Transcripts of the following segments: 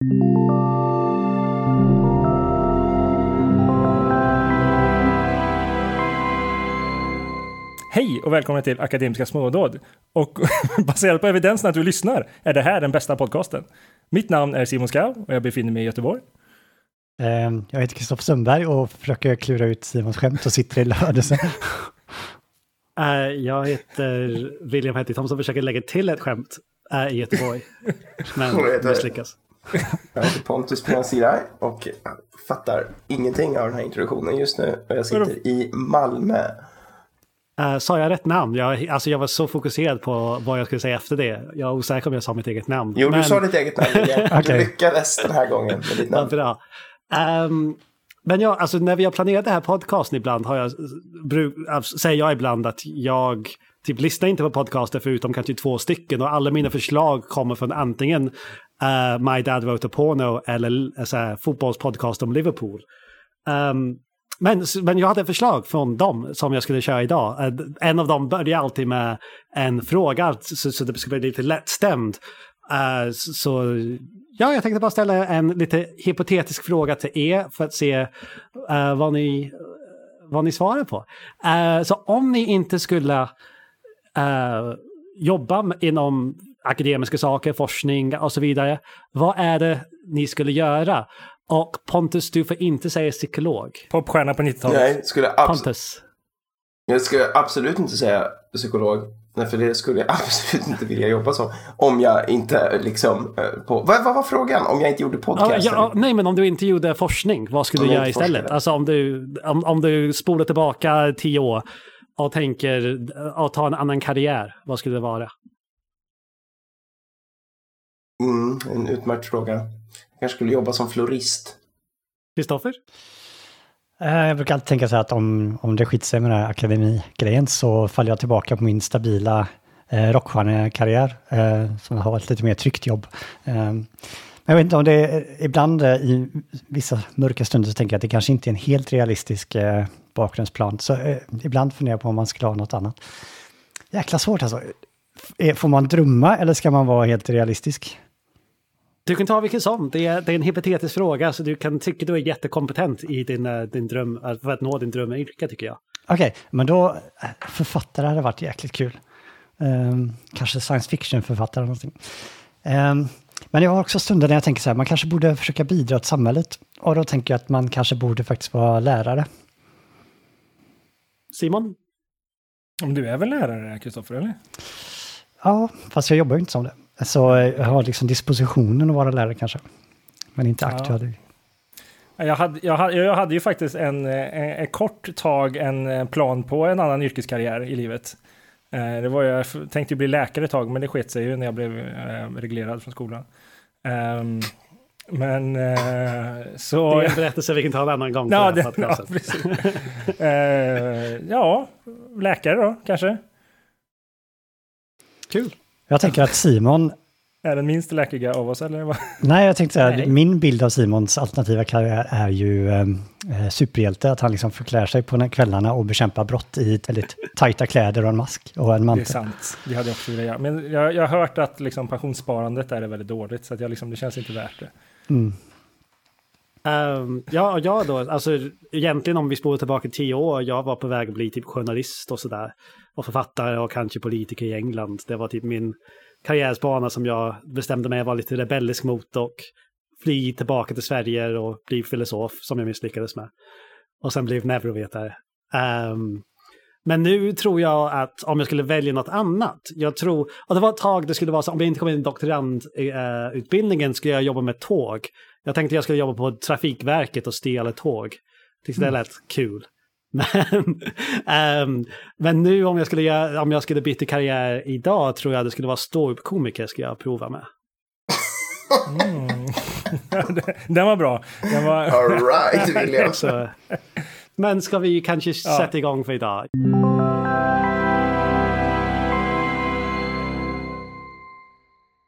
Hej och välkomna till Akademiska smådåd. Och baserat på evidensen att du lyssnar är det här den bästa podcasten. Mitt namn är Simon Skau och jag befinner mig i Göteborg. Ehm, Jag heter Kristoffer Sundberg och försöker klura ut Simons skämt och sitter i Lödöse. Eh, jag heter William Hetty Thomson och försöker lägga till ett skämt eh, i Göteborg. Men misslyckas. Jag heter Pontus Piansiraj och fattar ingenting av den här introduktionen just nu. Och jag sitter i Malmö. Uh, sa jag rätt namn? Jag, alltså jag var så fokuserad på vad jag skulle säga efter det. Jag är osäker om jag sa mitt eget namn. Jo, Men- du sa ditt eget namn. Du Okej. lyckades den här gången med ditt namn. bra. Ehm, men ja, alltså när vi har planerat det här podcasten ibland har jag, bruk, alltså, säger jag ibland att jag typ lyssnar inte på podcaster förutom kanske två stycken och alla mina förslag kommer från antingen uh, My Dad Wrote a Porno eller eh, så här, fotbollspodcast om Liverpool. Um, men, men jag hade ett förslag från dem som jag skulle köra idag. Uh, En av dem börjar alltid med en fråga så, så det skulle bli lite lättstämd. Uh, så, ja, jag tänkte bara ställa en lite hypotetisk fråga till er för att se vad, ni, vad ni svarar på. Uh, så om ni inte skulle uh, jobba inom akademiska saker, forskning och så vidare, vad är det ni skulle göra? Och Pontus, du får inte säga psykolog. Popstjärna på 90-talet. Nej, skulle Pontus. jag skulle absolut inte säga psykolog. Nej, för det skulle jag absolut inte vilja jobba som. Om jag inte liksom... eh, På... Vad, vad var frågan? Om jag inte gjorde Ja, podcasten? ja, nej, men om du inte gjorde forskning, vad skulle Om du göra istället? forskade. Alltså om du, om, om du spolar tillbaka tio år och tänker att ta en annan karriär, vad skulle det vara? Mm, en utmärkt fråga. Jag kanske skulle jobba som florist. Kristoffer? Eh, jag brukar alltid tänka så här att om, om det skiter sig med den här akademigrejen så faller jag tillbaka på min stabila eh, rockstjärnekarriär eh, som har varit lite mer tryggt jobb. Eh, men jag vet inte om det är, ibland eh, i vissa mörka stunder så tänker jag att det kanske inte är en helt realistisk eh, bakgrundsplan. Så eh, ibland funderar jag på om man skulle ha något annat. Jäkla svårt alltså. F- Får man drömma eller ska man vara helt realistisk? Du kan ta vilken som. Det är, det är en hypotetisk fråga, så du kan tycka du är jättekompetent i din, eh, din dröm, eh, för att nå din drömyrke tycker jag. Okej, men då eh, författare hade varit jäkligt kul. Ehm, kanske science fiction-författare eller någonting. Ehm, men jag har också stunder när jag tänker så här, man kanske borde försöka bidra till samhället. Och då tänker jag att man kanske borde faktiskt vara lärare. Simon? Om du är väl lärare, Kristoffer, eller? Ja, fast jag jobbar ju inte som det. Så eh, jag har liksom dispositionen att vara lärare kanske. Men inte Ja. aktuell. Jag hade, jag, hade, jag hade ju faktiskt en, en, en kort tag en eh, plan på en annan yrkeskarriär i livet. Eh, Det var, jag tänkte ju bli läkare ett tag, men det sket sig ju när jag blev eh, reglerad från skolan. Ehm, Men eh, så... Det är en berättelse vi kan ta en annan gång. Ja, det, ja. Eh, ja, läkare då kanske. Kul. Jag tänker att Simon, Är den minst läkiga av oss eller? vad? nej jag tänkte säga, Nej. min bild av Simons alternativa karriär är ju eh, eh, superhjälte. Att han liksom förklär sig på kvällarna och bekämpar brott i väldigt tajta kläder och en mask och en Det är mantel. sant. Det hade jag också velat göra. Men jag, jag har hört att liksom, pensionssparandet där är väldigt dåligt. Så att jag, liksom, det känns inte värt det. Mm. Ehm, ja, jag då, alltså egentligen om vi spolar tillbaka tio år, jag var på väg att bli typ journalist och sådär. Och författare och kanske politiker i England. Det var typ min karriärsbana som jag bestämde mig att vara lite rebellisk mot och fly tillbaka till Sverige och bli filosof som jag misslyckades med. Och sen blev neurovetare. Ehm, men nu tror jag att om jag skulle välja något annat, jag tror, och det var ett tag det skulle vara så, om jag inte kom in i doktorandutbildningen skulle jag jobba med tåg. Jag tänkte jag skulle jobba på Trafikverket och stela tåg. Tyckte det lät kul. Men, ehm, men nu om jag skulle, göra, om jag skulle byta karriär idag tror jag det skulle vara ståuppkomiker ska jag prova med. Mm. den var bra. Den var... All right, William. Så, men ska vi kanske Ja. sätta igång för idag?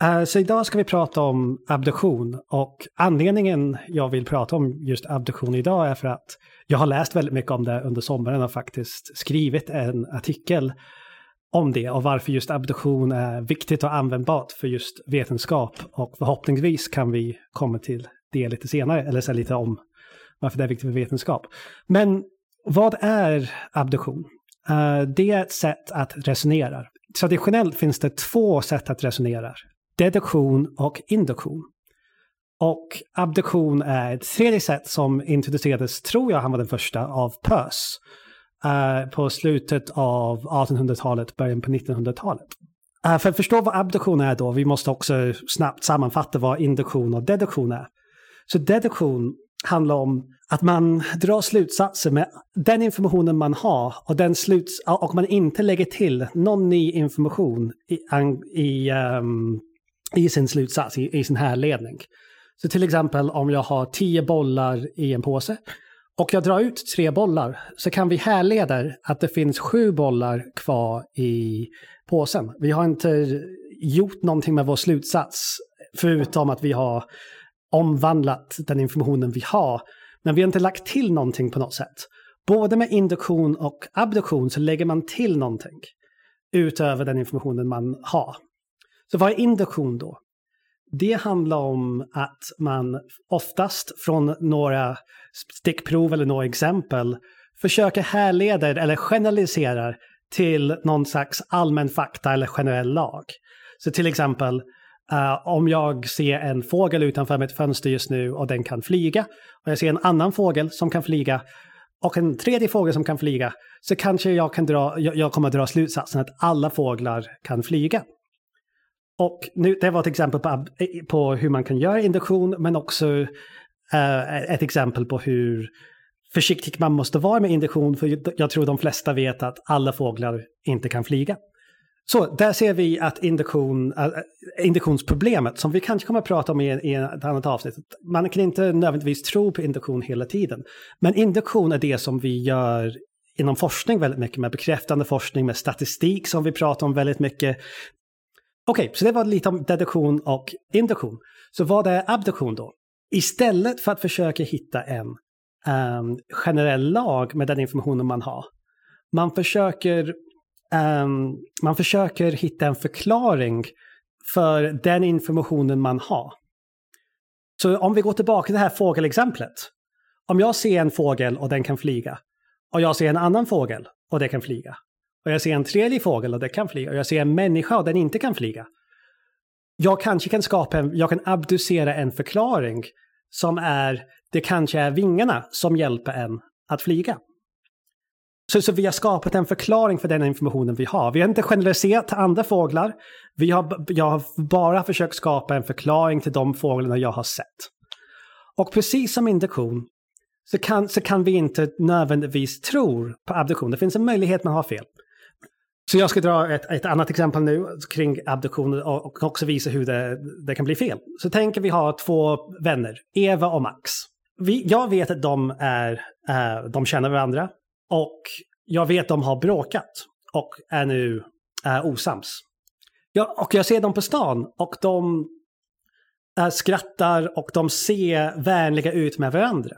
Eh, så idag ska vi prata om abduktion och anledningen jag vill prata om just abduktion idag är för att jag har läst väldigt mycket om det under sommaren och faktiskt skrivit en artikel om det och varför just abduktion är viktigt och användbart för just vetenskap. Och förhoppningsvis kan vi komma till det lite senare, eller säga lite om varför det är viktigt för vetenskap. Men vad är abduktion? Eh, det är ett sätt att resonera. Traditionellt finns det två sätt att resonera. Deduktion och induktion. Och abduktion är ett tredje sätt som introducerades, tror jag han var den första, av Peirce. Uh, på slutet av 1800-talet, början på 1900-talet. Uh, eh, för att förstå vad abduktion är då, vi måste också snabbt sammanfatta vad induktion och deduktion är. Så deduktion handlar om att man drar slutsatser med den informationen man har och, den sluts och man inte lägger till någon ny information i, i, um, i sin slutsats, i, i sin härledning. Så till exempel om jag har tio bollar i en påse och jag drar ut tre bollar så kan vi härleda att det finns sju bollar kvar i påsen. Vi har inte gjort någonting med vår slutsats förutom att vi har omvandlat den informationen vi har. Men vi har inte lagt till någonting på något sätt. Både med induktion och abduktion så lägger man till någonting utöver den informationen man har. Så vad är induktion då? Det handlar om att man oftast från några stickprov eller några exempel försöker härleda eller generalisera till någon slags allmän fakta eller generell lag. Så till exempel Uh, om jag ser en fågel utanför mitt fönster just nu och den kan flyga och jag ser en annan fågel som kan flyga och en tredje fågel som kan flyga så kanske jag, kan dra, jag, jag kommer att dra slutsatsen att alla fåglar kan flyga. Och nu, det var ett exempel på, på hur man kan göra induktion men också uh, ett exempel på hur försiktig man måste vara med induktion för jag tror de flesta vet att alla fåglar inte kan flyga. Så där ser vi att induktion, äh, induktionsproblemet, som vi kanske kommer att prata om i, i ett annat avsnitt, man kan inte nödvändigtvis tro på induktion hela tiden. Men induktion är det som vi gör inom forskning väldigt mycket, med bekräftande forskning, med statistik som vi pratar om väldigt mycket. Okej, okay, så det var lite om deduktion och induktion. Så vad är abduktion då? Istället för att försöka hitta en um, generell lag med den informationen man har, man försöker um, man försöker hitta en förklaring för den informationen man har. Så om vi går tillbaka till det här fågelexemplet. Om jag ser en fågel och den kan flyga och jag ser en annan fågel och den kan flyga och jag ser en tredje fågel och den kan flyga och jag ser en människa och den inte kan flyga. Jag kanske kan skapa en, jag kan abducera en förklaring som är, det kanske är vingarna som hjälper en att flyga. Så, så vi har skapat en förklaring för den informationen vi har. Vi har inte generaliserat till andra fåglar. Vi har, jag har bara försökt skapa en förklaring till de fåglarna jag har sett. Och precis som induktion så kan, så kan vi inte nödvändigtvis tro på abduktion. Det finns en möjlighet man har fel. Så jag ska dra ett, ett annat exempel nu kring abduktion och också visa hur det, det kan bli fel. Så tänker vi ha två vänner, Eva och Max. Vi, jag vet att de, är, äh, de känner varandra. Och jag vet att de har bråkat och är nu äh, osams. Jag, och jag ser dem på stan och de äh, skrattar och de ser vänliga ut med varandra.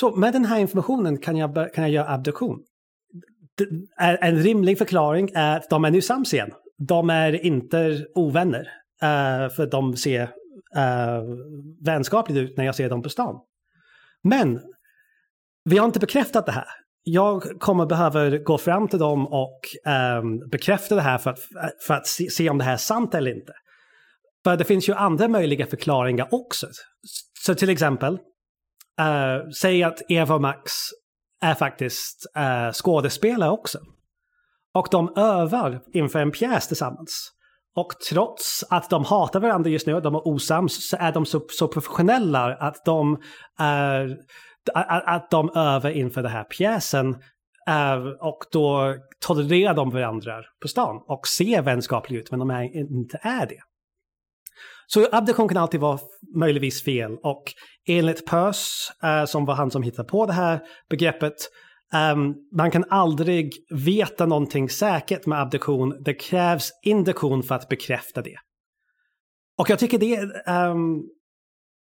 Så med den här informationen kan jag, kan jag göra abduktion. En rimlig förklaring är att de är nu sams igen. De är inte ovänner. Uh, för de ser uh, vänskapligt ut när jag ser dem på stan. Men vi har inte bekräftat det här jag kommer behöva gå fram till dem och um, bekräfta det här för att, för att se, se, om det här är sant eller inte. För det finns ju andra möjliga förklaringar också. Så till exempel, uh, säg att Eva och Max är faktiskt eh, skådespelare också. Och de övar inför en pjäs tillsammans. Och trots att de hatar varandra just nu, de är osams, så är de så, så professionella att de är att, de övar inför den här pjäsen eh, och då tolererar de varandra på stan och ser vänskapliga ut men de är, inte är det. Så abduktion kan alltid vara möjligtvis fel och enligt Peirce, eh, som var han som hittade på det här begreppet, um, man kan aldrig veta någonting säkert med abduktion. Det krävs induktion för att bekräfta det. Och jag tycker det um,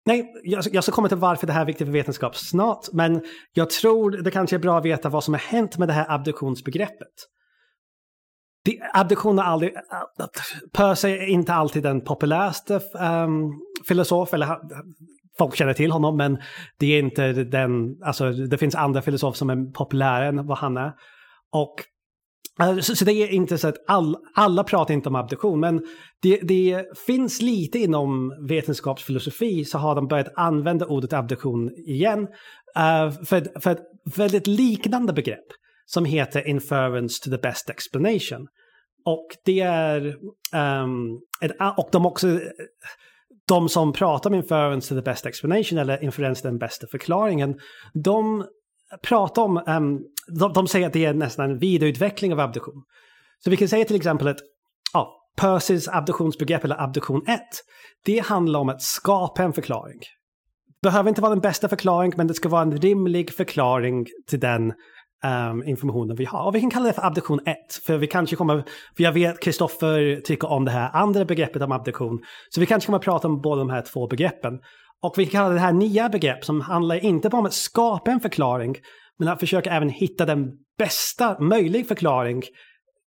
Nej, jag, jag ska komma till varför det här är viktigt för vetenskap snart, men jag tror det kanske är bra att veta vad som har hänt med det här abduktionsbegreppet det, är aldrig... Peirce är inte alltid den populäraste um, filosof, eller folk känner till honom, men det är inte den... Alltså, det finns andra filosofer som är populärare än vad han är. Och eh, så, så, det är inte så att all, alla pratar inte om abduktion, men det, det, finns lite inom vetenskapsfilosofi så har de börjat använda ordet abduktion igen uh, för, för ett väldigt liknande begrepp som heter inference to the best explanation. Och det är, um, ett, och de också, de som pratar om inference to the best explanation eller inference den bästa förklaringen, de pratar om, um, de, de, säger att det är nästan en vidareutveckling av abduktion. Så vi kan säga till exempel att ja, Percys abduktionsbegrepp eller abduktion 1, det handlar om att skapa en förklaring. Det behöver inte vara den bästa förklaringen, men det ska vara en rimlig förklaring till den Ehm, um, informationen vi har. Och vi kan kalla det för abduktion 1, för vi kanske kommer, för jag vet Kristoffer tycker om det här andra begreppet om abduktion, så vi kanske kommer att prata om båda de här två begreppen. Och vi kan kalla det här nya begrepp som handlar inte bara om att skapa en förklaring, men att försöka även hitta den bästa möjliga förklaring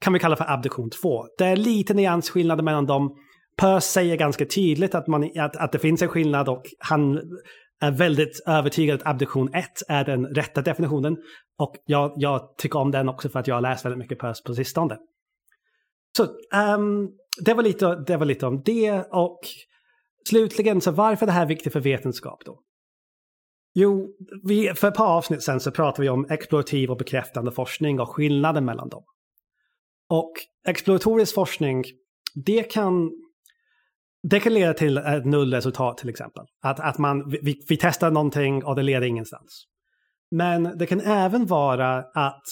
kan vi kalla för abduktion 2. Det är lite nyansskillnader mellan dem. Peirce säger ganska tydligt att, man, att, att det finns en skillnad och han är väldigt övertygad att abduktion 1 är den rätta definitionen. Och jag, jag, tycker om den också för att jag har läst väldigt mycket Peirce på sistone. Så um, det, var lite, det var lite om det. Och slutligen, så varför är det här viktigt för vetenskap då? Jo, vi, för ett par avsnitt sen så pratade vi om explorativ och bekräftande forskning och skillnaden mellan dem. Och exploratorisk forskning, det kan, det kan leda till ett nullresultat till exempel. Att, att man, vi, vi testar någonting och det leder ingenstans. Men det kan även vara att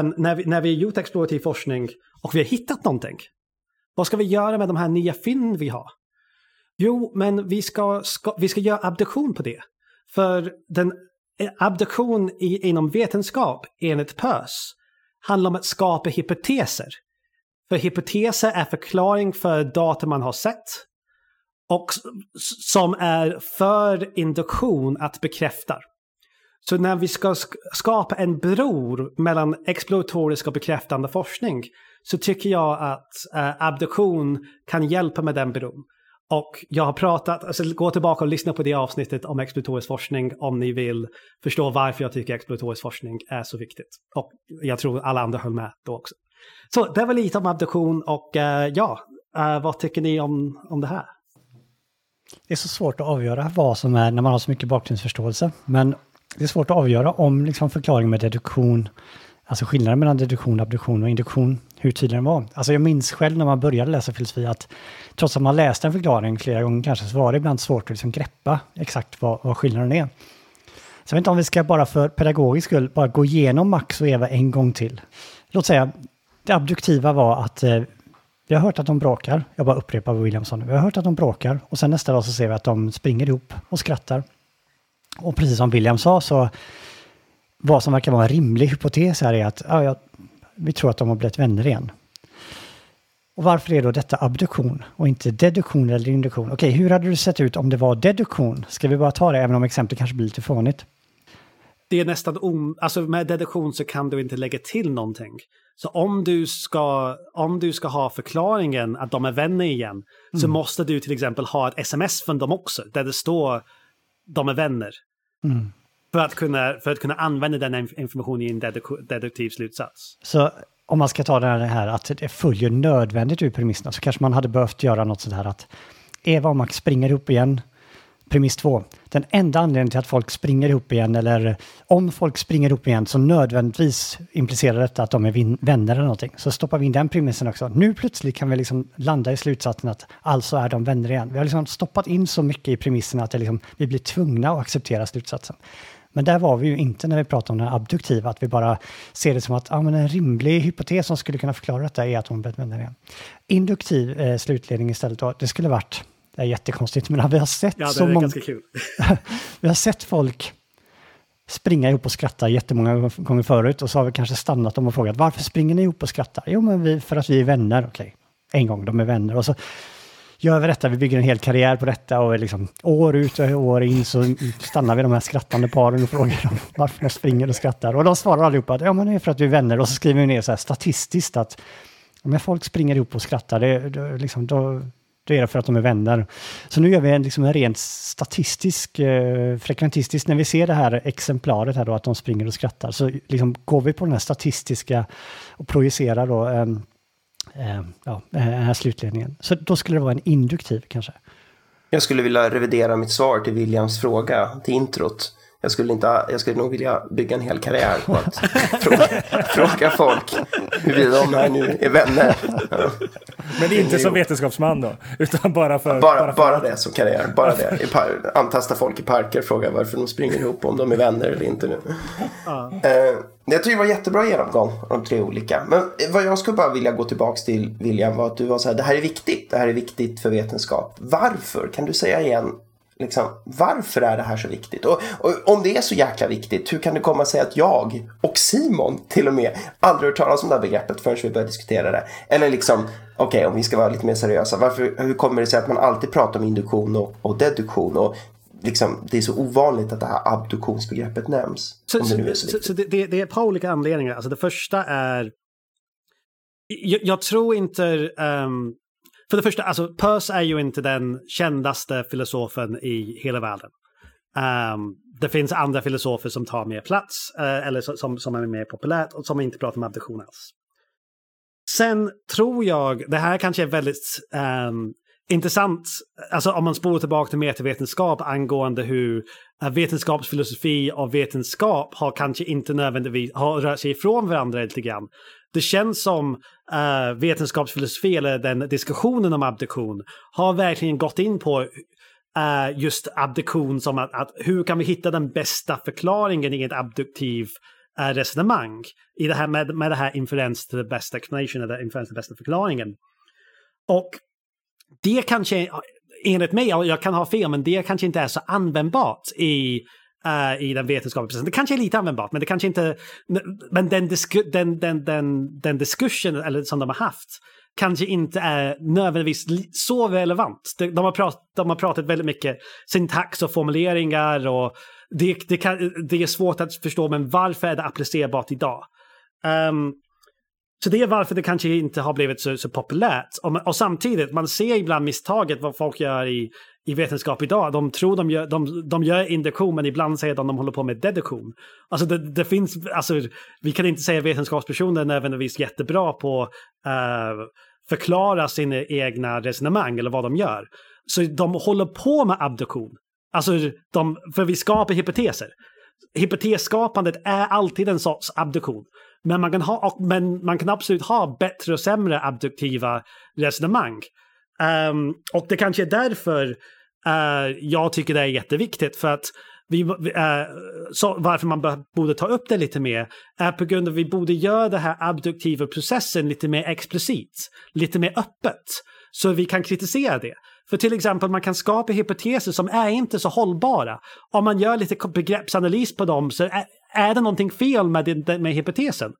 um, när, vi, när vi gjort explorativ forskning och vi har hittat någonting, vad ska vi göra med de här nya fynd vi har? Jo, men vi ska, ska, vi ska göra abduktion på det. För den eh, abduktion i, inom vetenskap, enligt PÖS handlar om att skapa hypoteser. För hypoteser är förklaring för data man har sett och som är för induktion att bekräfta. Så när vi ska skapa en bro mellan exploratorisk och bekräftande forskning så tycker jag att eh, abduktion kan hjälpa med den bron. Och jag har pratat, alltså gå tillbaka och lyssna på det avsnittet om exploratorisk forskning om ni vill förstå varför jag tycker exploratorisk forskning är så viktigt. Och jag tror alla andra höll med då också. Så det var lite om abduktion och eh, ja, eh, vad tycker ni om, om det här? Det är så svårt att avgöra vad som är när man har så mycket bakgrundsförståelse. Men det är svårt att avgöra om liksom förklaringen med deduktion, alltså skillnaden mellan deduktion, abduktion och induktion, hur tydlig den var. Alltså jag minns själv när man började läsa filosofi att trots att man läste en förklaring flera gånger kanske så var det ibland svårt att liksom greppa exakt vad, vad skillnaden är. Så jag vet inte om vi ska bara för pedagogisk skull bara gå igenom Max och Eva en gång till. Låt säga, det abduktiva var att eh, vi har hört att de bråkar. Jag bara upprepar vad William sa nu. Vi har hört att de bråkar och sen nästa dag så ser vi att de springer ihop och skrattar. Och precis som William sa så vad som verkar vara en rimlig hypotes här är att ja, jag, vi tror att de har blivit vänner igen. Och varför är då detta abduktion och inte deduktion eller induktion? Okej, hur hade det sett ut om det var deduktion? Ska vi bara ta det, även om exemplet kanske blir lite fånigt? Det är nästan om, alltså med deduktion så kan du inte lägga till någonting. Så om du ska, om du ska ha förklaringen att de är vänner igen mm. så måste du till exempel ha ett sms från dem också där det står de är vänner. Mm. För, att kunna, för att kunna använda den informationen i en deduktiv slutsats. Så om man ska ta det här att det följer nödvändigt ur premisserna så kanske man hade behövt göra något sånt här att Eva och Max springer ihop igen. Premiss två. Den enda anledningen till att folk springer ihop igen eller om folk springer ihop igen så nödvändigtvis implicerar detta att de är vänner eller någonting. Så stoppar vi in den premissen också. Nu plötsligt kan vi liksom landa i slutsatsen att alltså är de vänner igen. Vi har liksom stoppat in så mycket i premissen att det liksom, vi blir tvungna att acceptera slutsatsen. Men där var vi ju inte när vi pratade om den abduktiva, att vi bara ser det som att ja, men en rimlig hypotes som skulle kunna förklara detta är att hon blivit vänner igen. Induktiv eh, slutledning istället då, det skulle varit, det är jättekonstigt, men vi har sett ja, så många... vi har sett folk springa ihop och skratta jättemånga gånger förut och så har vi kanske stannat dem och frågat varför springer ni ihop och skrattar? Jo, men vi, för att vi är vänner, okej. En gång, de är vänner och så gör vi detta, vi bygger en hel karriär på detta och liksom år ut och år in så stannar vi de här skrattande paren och frågar dem varför de springer och skrattar. Och de svarar allihopa att ja, men det är för att vi är vänner och så skriver vi ner så här statistiskt att om folk springer ihop och skrattar, det, det, liksom, då, det för att de är vänner. Så nu gör vi en, liksom en rent statistisk, eh, frekventistisk, när vi ser det här exemplaret här då, att de springer och skrattar, så liksom går vi på den här statistiska och projicerar då eh, eh, ja, eh, den här slutledningen. Så då skulle det vara en induktiv kanske. Jag skulle vilja revidera mitt svar till Williams fråga, till introt. Jag skulle, inte, jag skulle nog vilja bygga en hel karriär på att fråga, fråga folk huruvida de här nu är vänner. Men inte som vetenskapsman då? Utan bara för... Bara, bara, för... bara det som karriär. Bara det. I par, antasta folk i parker, fråga varför de springer ihop, om de är vänner eller inte nu. Ja. Eh, jag tycker det var jättebra genomgång av de tre olika. Men vad jag skulle bara vilja gå tillbaka till William var att du var så här, det här är viktigt, det här är viktigt för vetenskap. Varför? Kan du säga igen Liksom, varför är det här så viktigt? Och, och, om det är så jäkla viktigt, hur kan det komma sig att jag och Simon till och med aldrig hört talas om det här begreppet förrän vi började diskutera det? Eller liksom, okej, okay, om vi ska vara lite mer seriösa, varför, hur kommer det sig att man alltid pratar om induktion och, och deduktion? Och liksom, det är så ovanligt att det här abduktionsbegreppet nämns. Så, det, så, så, så det, det, är ett par olika anledningar. Alltså det första är jag, jag, tror inte um, för det första, alltså Peirce är ju inte den kändaste filosofen i hela världen. Um, det finns andra filosofer som tar mer plats, uh, eller som, som är mer populärt och som inte pratar om abduktion alls. Sen tror jag, det här kanske är väldigt um, intressant, alltså om man spolar tillbaka till metavetenskap angående hur eh, vetenskapsfilosofi och vetenskap har kanske inte nödvändigtvis har rört sig ifrån varandra lite grann det känns som uh, vetenskapsfilosofi eller den diskussionen om abduktion har verkligen gått in på uh, just abduktion som att, att, hur kan vi hitta den bästa förklaringen i ett abduktiv uh, eh, resonemang i det här med, med det här inferens till the best explanation eller inferens till bästa förklaringen. Och det kanske, enligt mig, jag kan ha fel, men det kanske inte är så användbart i uh, i den vetenskapliga processen. Det kanske är lite användbart, men det kanske inte... Men den, disku, den, den, den, den diskussion eller, som de har haft kanske inte är nödvändigtvis så relevant. De, har, prat, de har pratat väldigt mycket syntax och formuleringar och det, det, kan, det är svårt att förstå, men varför är det applicerbart idag? Um, så det är varför det kanske inte har blivit så, så populärt. Och, och, samtidigt, man ser ibland misstaget vad folk gör i i vetenskap idag. De tror de gör, de, de gör induktion men ibland säger de att de håller på med deduktion. Alltså det, det finns, alltså vi kan inte säga vetenskapspersoner är nödvändigtvis jättebra på uh, förklara sina egna resonemang eller vad de gör. Så de håller på med abduktion. Alltså, de, för vi skapar hypoteser. Hypotesskapandet är alltid en sorts abduktion. Men man kan, ha, men man kan absolut ha bättre och sämre abduktiva resonemang. Um, och det kanske är därför uh, jag tycker det är jätteviktigt. För att vi, uh, så varför man borde ta upp det lite mer är på grund av att vi borde göra den här abduktiva processen lite mer explicit, lite mer öppet. Så vi kan kritisera det. För till exempel man kan skapa hypoteser som är inte så hållbara. Om man gör lite begreppsanalys på dem så är, är det någonting fel med, med hypotesen.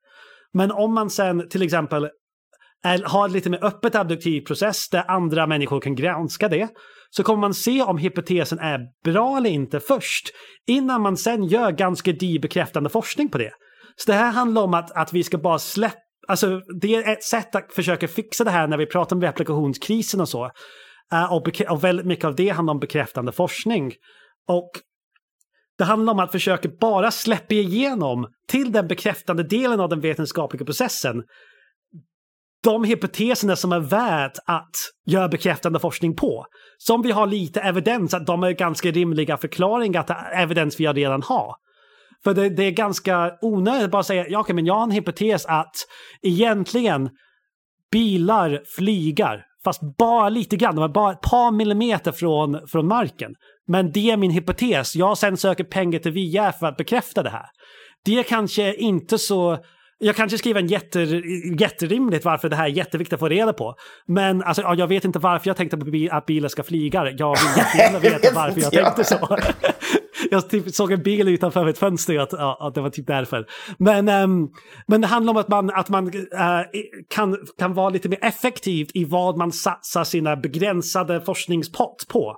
Men om man sen till exempel har lite mer öppet abduktiv process där andra människor kan granska det så kommer man se om hypotesen är bra eller inte först innan man sen gör ganska dyr bekräftande forskning på det. Så det här handlar om att, att vi ska bara släppa Alltså, det är ett sätt att försöka fixa det här när vi pratar om replikationskrisen och så. Uh, och, och väldigt mycket av det handlar om bekräftande forskning. Och det handlar om att försöka bara släppa igenom till den bekräftande delen av den vetenskapliga processen de hypoteserna som är värt att göra bekräftande forskning på. Som vi har lite evidens att de är ganska rimliga förklaringar till evidens vi redan har. För det, det, är ganska onödigt att bara säga, ja men jag har en hypotes att egentligen bilar flyger, fast bara lite grann, de är bara ett par millimeter från, från marken. Men det är min hypotes, jag sen söker pengar till VR för att bekräfta det här. Det är kanske inte så jag kanske skriver en jätter, jätterimligt varför det här är jätteviktigt att få reda på. Men alltså, jag vet inte varför jag tänkte på att bilar ska flyga. Jag vill jättegärna veta varför jag tänkte så. jag typ såg en bil utanför mitt fönster, att, ja, att det var typ därför. Men, um, men det handlar om att man, att man uh, kan, kan vara lite mer effektiv i vad man satsar sina begränsade forskningspott på.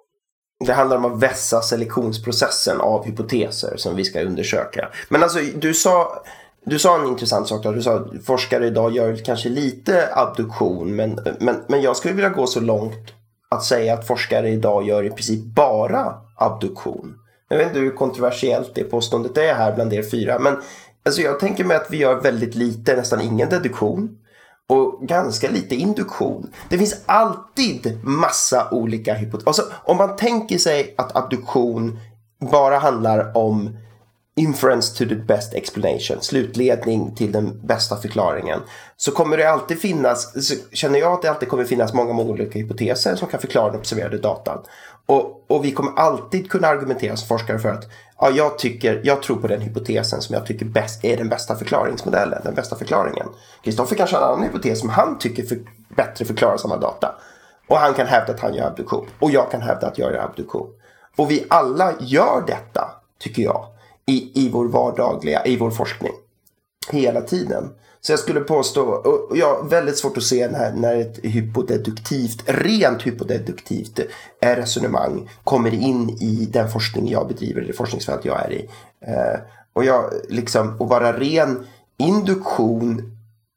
Det handlar om att vässa selektionsprocessen av hypoteser som vi ska undersöka. Men alltså, du sa, du sa en intressant sak. Då. Du sa att forskare idag gör kanske lite abduktion. Men, men, men jag skulle vilja gå så långt att säga att forskare idag gör i princip bara abduktion. Jag vet inte hur kontroversiellt det påståendet är här bland er fyra. Men alltså, jag tänker mig att vi gör väldigt lite, nästan ingen deduktion och ganska lite induktion. Det finns alltid massa olika hypoteser. Alltså, om man tänker sig att abduktion bara handlar om inference to the best explanation, slutledning till den bästa förklaringen, så kommer det alltid finnas, känner jag att det alltid kommer finnas många, många olika hypoteser som kan förklara den observerade datan. Och, och vi kommer alltid kunna argumentera som forskare för att ja, jag, tycker, jag tror på den hypotesen som jag tycker bäst, är den bästa förklaringsmodellen, den bästa förklaringen. Kristoffer kanske har en annan hypotes som han tycker för, bättre förklarar samma data. Och han kan hävda att han gör abduktion. Och jag kan hävda att jag gör abduktion. Och vi alla gör detta, tycker jag, i, i vår vardagliga, i vår forskning. Hela tiden. Så jag skulle påstå, och jag har väldigt svårt att se när, när ett hypodeduktivt, rent hypodeduktivt eh, resonemang kommer in i den forskning jag bedriver, det forskningsfält jag är i. Eh, och jag, liksom, att vara ren induktion,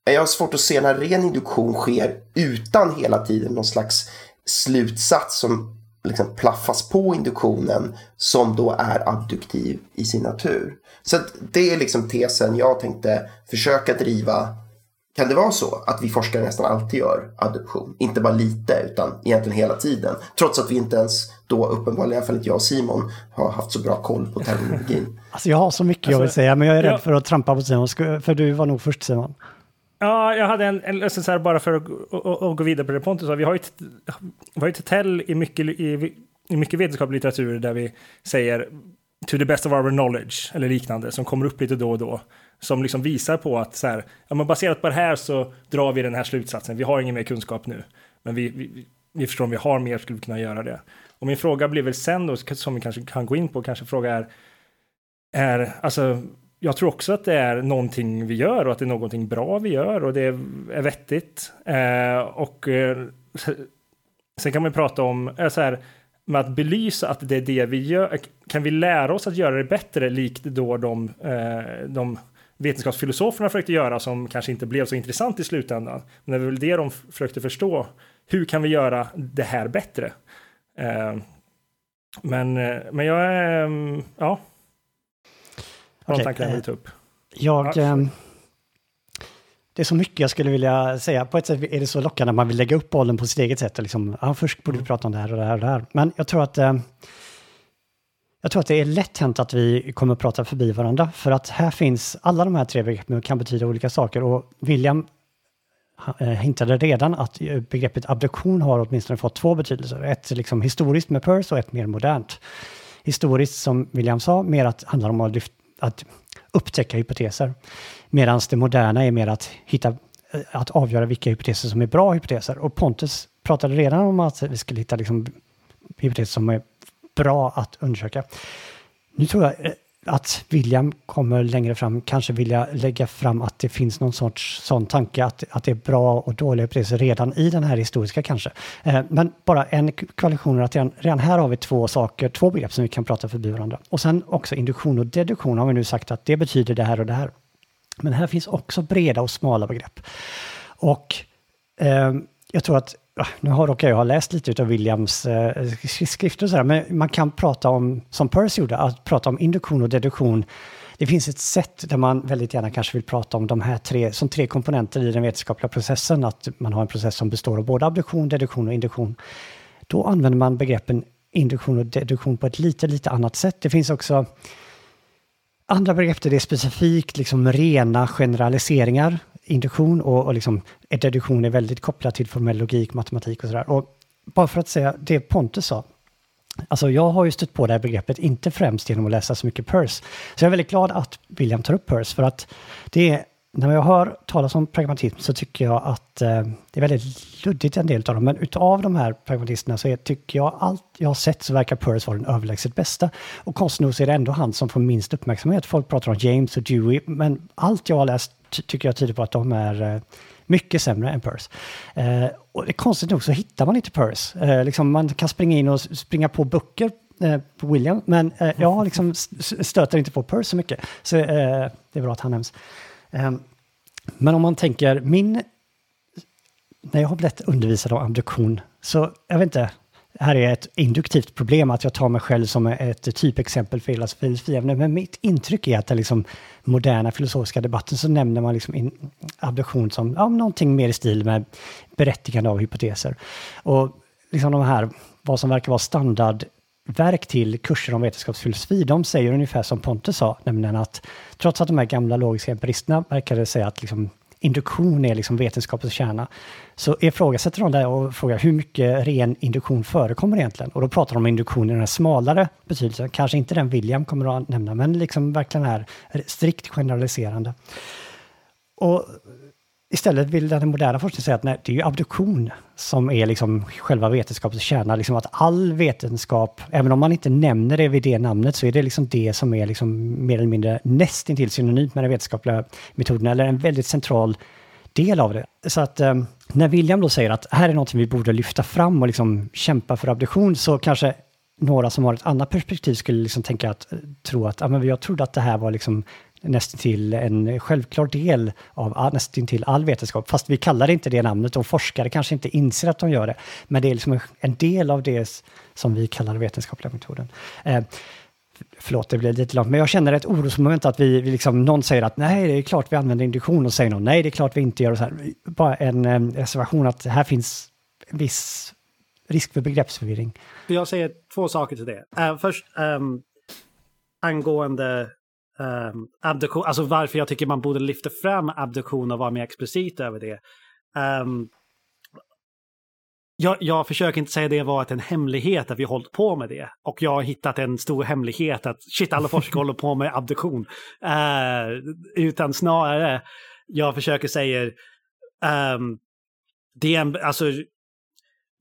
eh, jag har svårt att se när ren induktion sker utan hela tiden någon slags slutsats som liksom plaffas på induktionen som då är adduktiv i sin natur. Så det är liksom tesen jag tänkte försöka driva. Kan det vara så att vi forskare nästan alltid gör adduktion? Inte bara lite utan egentligen hela tiden. Trots att vi inte ens då uppenbarligen, i alla fall inte jag och Simon, har haft så bra koll på terminologin. Alltså jag har så mycket alltså, jag vill säga men jag är rädd ja. för att trampa på Simon. För du var nog först Simon. Ja, jag hade en, en så här, bara för att, och, och gå vidare på det Pontus sa. Vi har ju vi har ju tell i mycket, i, i mycket vetenskaplig litteratur där vi säger to the best of our knowledge eller liknande som kommer upp lite då och då. Som liksom visar på att så här, ja, men baserat på det här så drar vi den här slutsatsen. Vi har ingen mer kunskap nu, men vi, vi, vi förstår om vi har mer skulle vi kunna göra det. Och min fråga blir väl sen då, som vi kanske kan gå in på, kanske fråga är, är alltså jag tror också att det är någonting vi gör och att det är någonting bra vi gör och det är vettigt. Eh, och eh, sen kan man prata om eh, så här, med att belysa att det är det vi gör. Kan vi lära oss att göra det bättre likt då de, eh, de vetenskapsfilosoferna försökte göra som kanske inte blev så intressant i slutändan. Men det är väl det de försökte förstå. Hur kan vi göra det här bättre? Eh, men, eh, men jag är, mm, mm, ja, de tankarna jag ta upp. Jag... Ja. Ehm, det är så mycket jag skulle vilja säga. På ett sätt är det så lockande att man vill lägga upp bollen på sitt eget sätt. Och liksom, ja, först borde vi prata om det här och det här och det här. Men jag tror att... Eh, jag tror att det är lätt hänt att vi kommer att prata förbi varandra. För att här finns alla de här tre begreppen kan betyda olika saker. Och William eh, hintade redan att begreppet abduktion har åtminstone fått två betydelser. Ett liksom historiskt med Peirce och ett mer modernt. Historiskt, som William sa, mer att handlar om att lyfta att upptäcka hypoteser. Medan det moderna är mer att hitta eh, att avgöra vilka hypoteser som är bra hypoteser. Och Pontus pratade redan om att vi skulle hitta liksom hypoteser som är bra att undersöka. Nu tror jag eh, att William kommer längre fram kanske vilja lägga fram att det finns någon sorts sån tanke att, att det är bra och dåliga upplevelser redan i den här historiska kanske. Eh, men bara en kvalifikation att redan, redan här har vi två saker, två begrepp som vi kan prata förbi varandra. Och sen också induktion och deduktion har vi nu sagt att det betyder det här och det här. Men här finns också breda och smala begrepp. Och eh, jag tror att nu har råkar jag ha läst lite av Williams eh, skrifter och sådär, men man kan prata om, som Peirce gjorde, att prata om induktion och deduktion. Det finns ett sätt där man väldigt gärna kanske vill prata om de här tre, som tre komponenter i den vetenskapliga processen, att man har en process som består av både abduktion, deduktion och induktion. Då använder man begreppen induktion och deduktion på ett lite, lite annat sätt. Det finns också andra begrepp där det är specifikt liksom rena generaliseringar induktion och, och liksom, deduktion är väldigt kopplat till formell logik, matematik och sådär. Och bara för att säga det Pontus sa, Alltså jag har ju stött på det här begreppet, inte främst genom att läsa så mycket Peirce. Så jag är väldigt glad att William tar upp Peirce, för att det är när jag hör talas om pragmatism så tycker jag att eh, det är väldigt luddigt en del av dem. Men utav de här pragmatisterna så är, tycker jag allt jag har sett så verkar Peirce vara den överlägset bästa. Och konstigt nog så är det ändå han som får minst uppmärksamhet. Folk pratar om James och Dewey, men allt jag har läst tycker jag tyder på att de är eh, mycket sämre än Peirce. Eh, och det är konstigt nog så hittar man inte Peirce. Eh, liksom man kan springa in och springa på böcker eh, på William, men eh, jag liksom stöter inte på Peirce så mycket. Så eh, det är bra att han nämns. Ehm, men om man tänker min... När jag har blivit undervisad om abduktion, så jag vet inte, här är ett induktivt problem att jag tar mig själv som ett typexempel för hela filosofiämnet. Men mitt intryck är att den liksom moderna filosofiska debatten så nämner man liksom in, abduktion som ja, någonting mer i stil med berättigande av hypoteser. Och liksom de här, vad som verkar vara standardverk till kurser om vetenskapsfilosofi, de säger ungefär som Pontus sa, nämligen att trots att de här gamla logiska empiristerna verkade säga att liksom induktion är liksom vetenskapens kärna, så ifrågasätter de det och frågar hur mycket ren induktion förekommer egentligen? Och då pratar de om induktion i den här smalare betydelsen, kanske inte den William kommer att nämna, men liksom verkligen är strikt generaliserande. Och Istället vill den moderna forskningen säga att nej, det är ju abduktion som är liksom själva vetenskapens kärna. Liksom att all vetenskap, även om man inte nämner det vid det namnet, så är det liksom det som är liksom mer eller mindre nästintill synonymt med den vetenskapliga metoden, eller en väldigt central del av det. Så att eh, när William då säger att här är något vi borde lyfta fram och liksom kämpa för abduktion, så kanske några som har ett annat perspektiv skulle liksom tänka att, eh, tro att, ja men jag trodde att det här var liksom nästan till en självklar del av nästan till all vetenskap. Fast vi kallar det inte det namnet och forskare kanske inte inser att de gör det. Men det är liksom en del av det som vi kallar vetenskapliga metoden. Eh, förlåt, det blev lite långt, men jag känner ett orosmoment att vi, vi liksom, någon säger att nej, det är klart vi använder induktion och säger någon nej, det är klart vi inte gör. Och så här. Bara en eh, reservation att här finns en viss risk för begreppsförvirring. Jag säger två saker till det. Uh, först um, angående um, abduktion, alltså varför jag tycker man borde lyfta fram abduktion och vara mer explicit över det. Um, jag, jag, försöker inte säga det var en hemlighet att vi hållit på med det. Och jag har hittat en stor hemlighet att shit, alla forskare håller på med abduktion. Uh, utan snarare, jag försöker säga, um, det är en, alltså,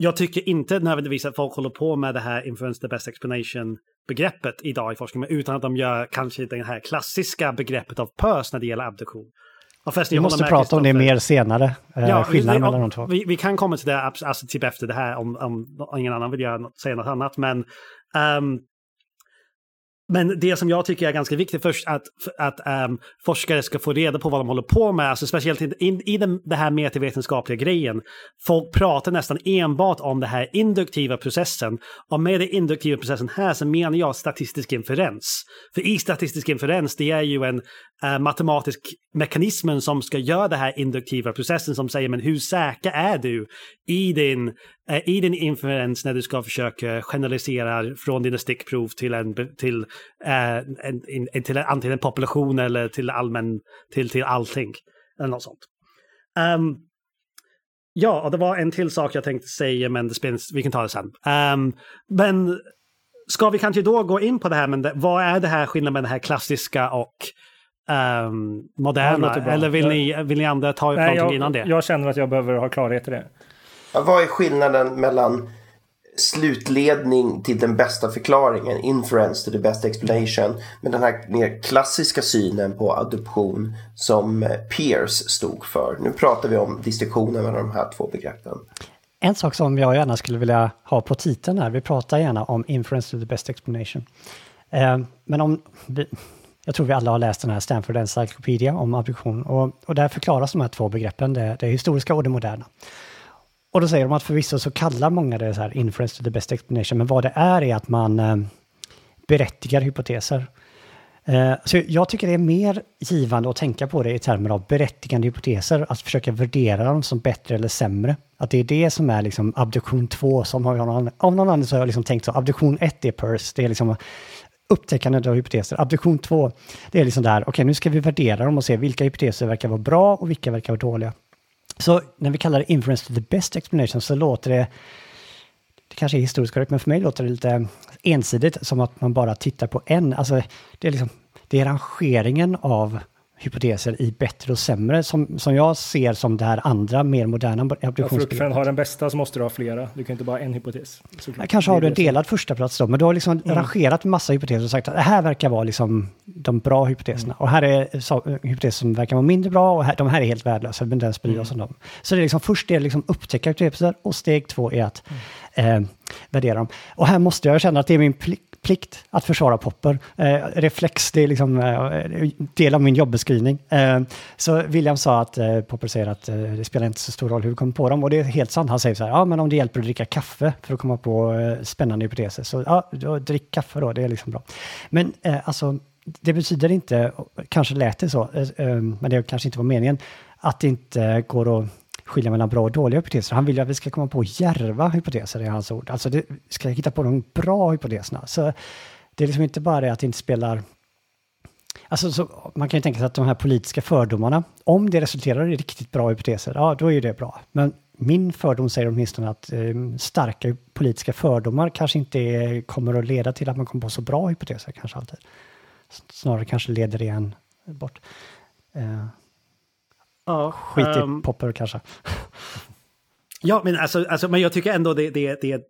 jag tycker inte nödvändigtvis att folk håller på med det här influence the best explanation begreppet idag i forskningen, utan att de gör kanske det här klassiska begreppet av pös när det gäller abduktion. vi måste prata om det mer senare, eh, ja, skillnaden mellan de två. Vi, vi, kan komma till det alltså, typ efter det här om, om ingen annan vill göra, säga något annat, men um, men det som jag tycker är ganska viktigt först att, att um, forskare ska få reda på vad de håller på med, alltså speciellt i, in, i den, det här metavetenskapliga grejen. Folk pratar nästan enbart om den här induktiva processen. Och med den induktiva processen här så menar jag statistisk inferens. För i statistisk inferens, det är ju en uh, matematisk mekanism som ska göra den här induktiva processen som säger men hur säker är du i din i din inferens när du ska försöka generalisera från dina stickprov till en, till, eh, en, en, till en, antingen en population eller till allmän, till, till allting. Eller något sånt. Um, ja, och det var en till sak jag tänkte säga, men det spelar, vi kan ta det sen. Um, men ska vi kanske då gå in på det här, men det, vad är det här skillnaden med det här klassiska och um, moderna? Eller vill ni, vill ni andra ta upp Nej, någonting jag, innan det? Jag känner att jag behöver ha klarhet i det. Vad är skillnaden mellan slutledning till den bästa förklaringen, inference to the best explanation, med den här mer klassiska synen på adoption som eh, Peirce stod för. Nu pratar vi om distinktionen mellan de här två begreppen. En sak som jag gärna skulle vilja ha på titeln här, vi pratar gärna om inference to the best explanation. Eh, men om vi, jag tror vi alla har läst den här Stanford Encyclopedia om abduktion och, och där förklaras de här två begreppen, det, det historiska och det moderna. Och då säger de att förvisso så kallar många det så här inference to the best explanation, men vad det är är att man eh, berättigar hypoteser. Eh, så jag tycker det är mer givande att tänka på det i termer av berättigande hypoteser, att försöka värdera dem som bättre eller sämre. Att det är det som är liksom abduktion 2, som har någon, av någon anledning så har jag liksom tänkt så, abduktion 1 är PERS, det är liksom upptäckandet av hypoteser. Abduktion 2, det är liksom där, okej okay, nu ska vi värdera dem och se vilka hypoteser verkar vara bra och vilka verkar vara dåliga. Så när vi kallar det inference to the best explanation så låter det, det kanske är historiskt korrekt, men för mig låter det lite ensidigt, som att man bara tittar på en. Alltså, det är liksom, det är rangeringen av hypoteser i bättre och sämre, som, som jag ser som det här andra, mer moderna Ja, för att abduktionsbegreppet. ha den bästa så måste du ha flera. Du kan inte bara ha en hypotes. Ja, Kanske har du en delad första plats då, men du har liksom rangerat massa hypoteser och sagt att det här verkar vara liksom de bra hypoteserna. Och här är så, hypoteser som verkar vara mindre bra och här, de här är helt värdelösa, men den bryr oss om dem. Så det är liksom först är det liksom upptäcka hypoteser och steg två är att eh, värdera dem. Och här måste jag känna att det är min pli- plikt att försvara Popper. Eh, reflex, det är liksom eh, del av min jobbeskrivning. Eh, så William sa att eh, Popper säger att eh, det spelar inte så stor roll hur vi kommer på dem. Och det är helt sant. Han säger så här, ja men om det hjälper att dricka kaffe för att komma på eh, spännande hypoteser, så ja, då, drick kaffe då, det är liksom bra. Men eh, alltså, det betyder inte, kanske lät det så, eh, eh, men det kanske inte var meningen, att det inte går att skilja mellan bra och dåliga hypoteser. Han vill ju att vi ska komma på djärva hypoteser är hans ord. Alltså det, vi ska hitta på de bra hypoteserna. Så det är liksom inte bara det att det inte spelar... Alltså så, man kan ju tänka sig att de här politiska fördomarna, om det resulterar i riktigt bra hypoteser, ja då är ju det bra. Men min fördom säger åtminstone att eh, starka politiska fördomar kanske inte är, kommer att leda till att man kommer på så bra hypoteser kanske alltid. Snarare kanske leder det en bort. Eh, Ja, skit i ehm, Popper kanske. Ja, men, alltså, alltså, men jag tycker ändå det... det, det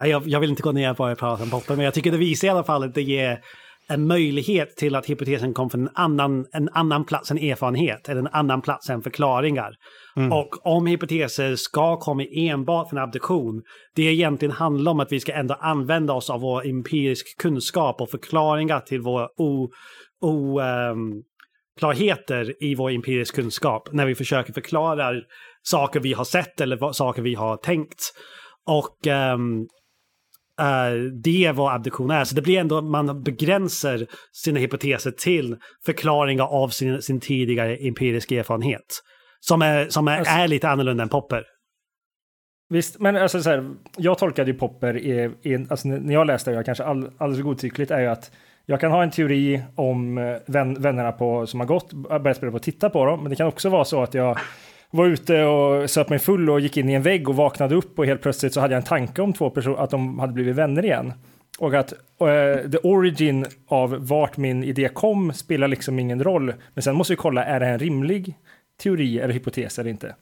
ja, jag, jag vill inte gå ner på att prata om Popper, men jag tycker det visar i alla fall att det ger en möjlighet till att hypotesen kom från en annan, en annan plats än erfarenhet, eller en annan plats än förklaringar. Och om hypoteser ska komma enbart från abduktion, det egentligen handlar om att vi ska ändå använda oss av vår empirisk kunskap och förklaringar till våra o, o, ehm, klarheter i vår empirisk kunskap när vi försöker förklara saker vi har sett eller saker vi har tänkt. Och ehm, eh, det är vad abduktion är. Så det blir ändå, man begränsar sina hypoteser till förklaringar av sin, sin tidigare empiriska erfarenhet. Som är, som är, Alltså- är lite annorlunda än Popper. Visst, men alltså så här, jag tolkade ju Popper i, i alltså när jag läste det, jag kanske all, alldeles godtyckligt, är ju att jag kan ha en teori om eh, vän, vännerna på, som har gått, börjat spela på och titta på dem, men det kan också vara så att jag var ute och söp mig full och gick in i en vägg och vaknade upp och helt plötsligt så hade jag en tanke om två personer, att de hade blivit vänner igen. Och att eh, the origin av vart min idé kom spelar liksom ingen roll. Men sen måste vi kolla, är det en rimlig teori eller hypotes eller inte?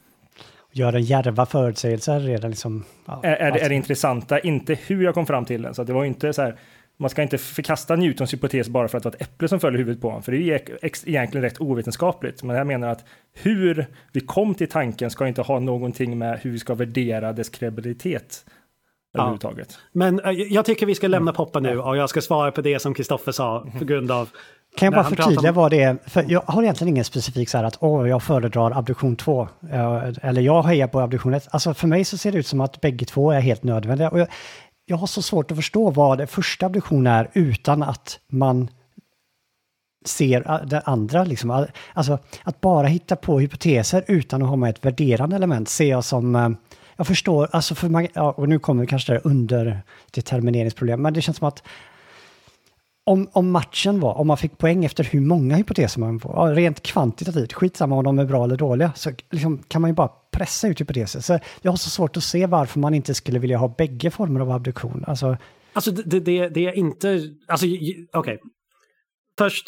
Gör en djärva förutsägelser redan liksom... Ja, är, är, det, är alltså. det intressanta, inte hur jag kom fram till den. Så det var inte så här, man ska inte förkasta Newtons hypotes bara för att det var ett äpple som föll i huvudet på honom, för det är egentligen rätt ovetenskapligt. Men jag menar att hur vi kom till tanken ska inte ha någonting med hur vi ska värdera dess kredibilitet överhuvudtaget. Men eh, jag tycker vi ska lämna Popper nu och jag ska svara på det som Kristoffer sa på grund av... Kan jag bara förtydliga om- vad det är? För jag har egentligen ingen specifik så här att åh, jag föredrar abduktion 2. eh, Eller jag hejar på abduktion 1. Alltså för mig så ser det ut som att bägge två är helt nödvändiga. Och jag, jag har så svårt att förstå vad det första abduktion är utan att man ser det andra. Liksom. Alltså att bara hitta på hypoteser utan att ha med ett värderande element ser jag som... Eh, jag förstår, alltså för man, ja, och nu kommer kanske det här underdetermineringsproblem, men det känns som att om, om matchen var, om man fick poäng efter hur många hypoteser man får, ja, rent kvantitativt, skitsamma om de är bra eller dåliga, så liksom kan man ju bara pressa ut hypoteser. Så jag har så svårt att se varför man inte skulle vilja ha bägge former av abduktion. Alltså, Alltså det, det, det är inte... Alltså okej. Okay. okej. Först,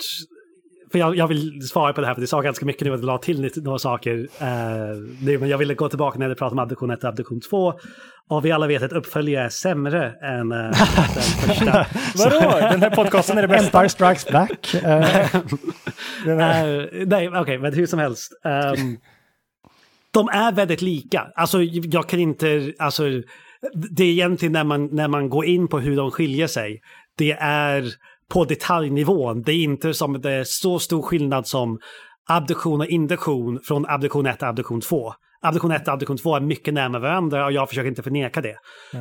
för jag, jag vill svara på det här för det sa ganska mycket nu att jag la till några saker. Eh, nu, men jag ville gå tillbaka när vi pratade om abduktion 1 och abduktion 2. Och vi alla vet att uppföljare är sämre än eh, den första. Vadå? Den här podcasten är det bästa. Empire Strikes Back. eh, Den här, Eh, nej, okej, men hur som helst. Ehm, de är väldigt lika. Alltså, jag kan inte... Alltså, det är egentligen när man, när man går in på hur de skiljer sig. Det är på detaljnivån. Det är inte som det är så stor skillnad som abduktion och induktion från abduktion 1 till abduktion 2. Abduktion 1 och abduktion 2 är mycket närmare varandra och jag försöker inte förneka det.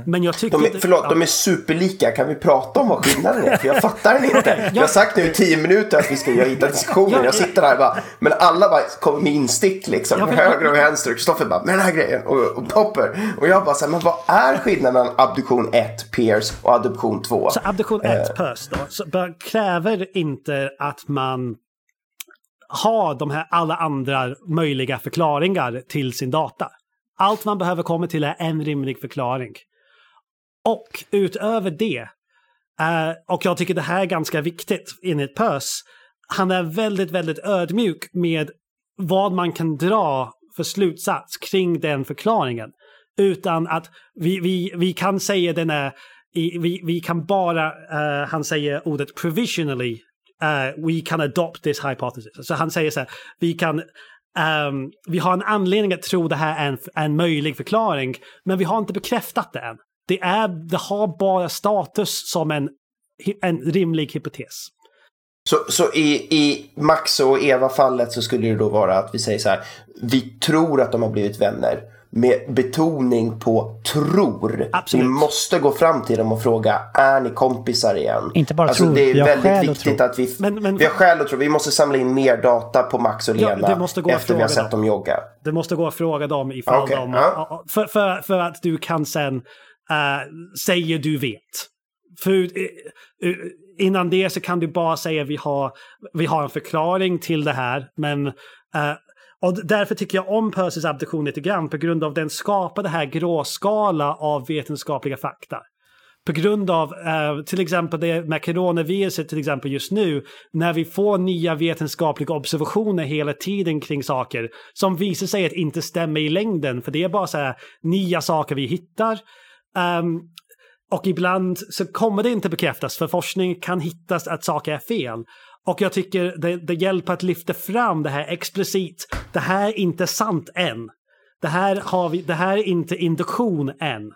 Men jag tycker... De är, förlåt, de är superlika. Kan vi prata om vad skillnaden är? För jag fattar den inte. Jag har sagt nu i tio minuter att vi ska göra hitta diskussionen. Jag sitter här bara, men alla bara kommer med instick liksom. Ja, höger och vänster. Och Kristoffer bara, med den här grejen. Och, och Popper. Och jag bara så här, men vad är skillnaden mellan abduktion 1, Pierce, och adoption 2? Så abduktion 1 PÖS då, så kräver inte att man har de här alla andra möjliga förklaringar till sin data. Allt man behöver komma till är en rimlig förklaring. Och utöver det, eh, och jag tycker det här är ganska viktigt enligt PÖS, han är väldigt, väldigt ödmjuk med vad man kan dra för slutsats kring den förklaringen. Utan att vi, vi, vi kan säga den är, vi, vi kan bara, uh, han säger ordet provisionally, uh, we can adopt this hypothesis. Så han säger så här, vi kan Um, vi har en anledning att tro det här är en, en möjlig förklaring, men vi har inte bekräftat det än. Det, är, det har bara status som en, en rimlig hypotes. Så, så i, i Max och Eva-fallet så skulle det då vara att vi säger så här, vi tror att de har blivit vänner med betoning på tror. Absolut. Vi måste gå fram till dem och fråga, är ni kompisar igen? Inte bara alltså, tror, Det är vi har väldigt skäl att viktigt tro. att vi, Men- men- vi har skäl att tro. Vi måste samla in mer data på Max och Ja, Lena att efter vi har sett dem. dem jogga. Det måste gå att fråga dem ifall Okej, de... ja. För, för, för att du kan sen uh, säga du vet. För, uh, uh, innan det så kan du bara säga vi har, vi har en förklaring till det här. Men, och därför tycker jag om Percys abduktion lite grann på grund av den skapade här gråskala av vetenskapliga fakta. På grund av eh, till exempel det med coronaviruset till exempel just nu, när vi får nya vetenskapliga observationer hela tiden kring saker som visar sig att inte stämma i längden, för det är bara så här nya saker vi hittar. Um, och ibland så kommer det inte bekräftas, för forskning kan hittas att saker är fel. Och jag tycker det, det hjälper att lyfta fram det här explicit. Det här är inte sant än. Det här, har vi, det här är inte induktion än.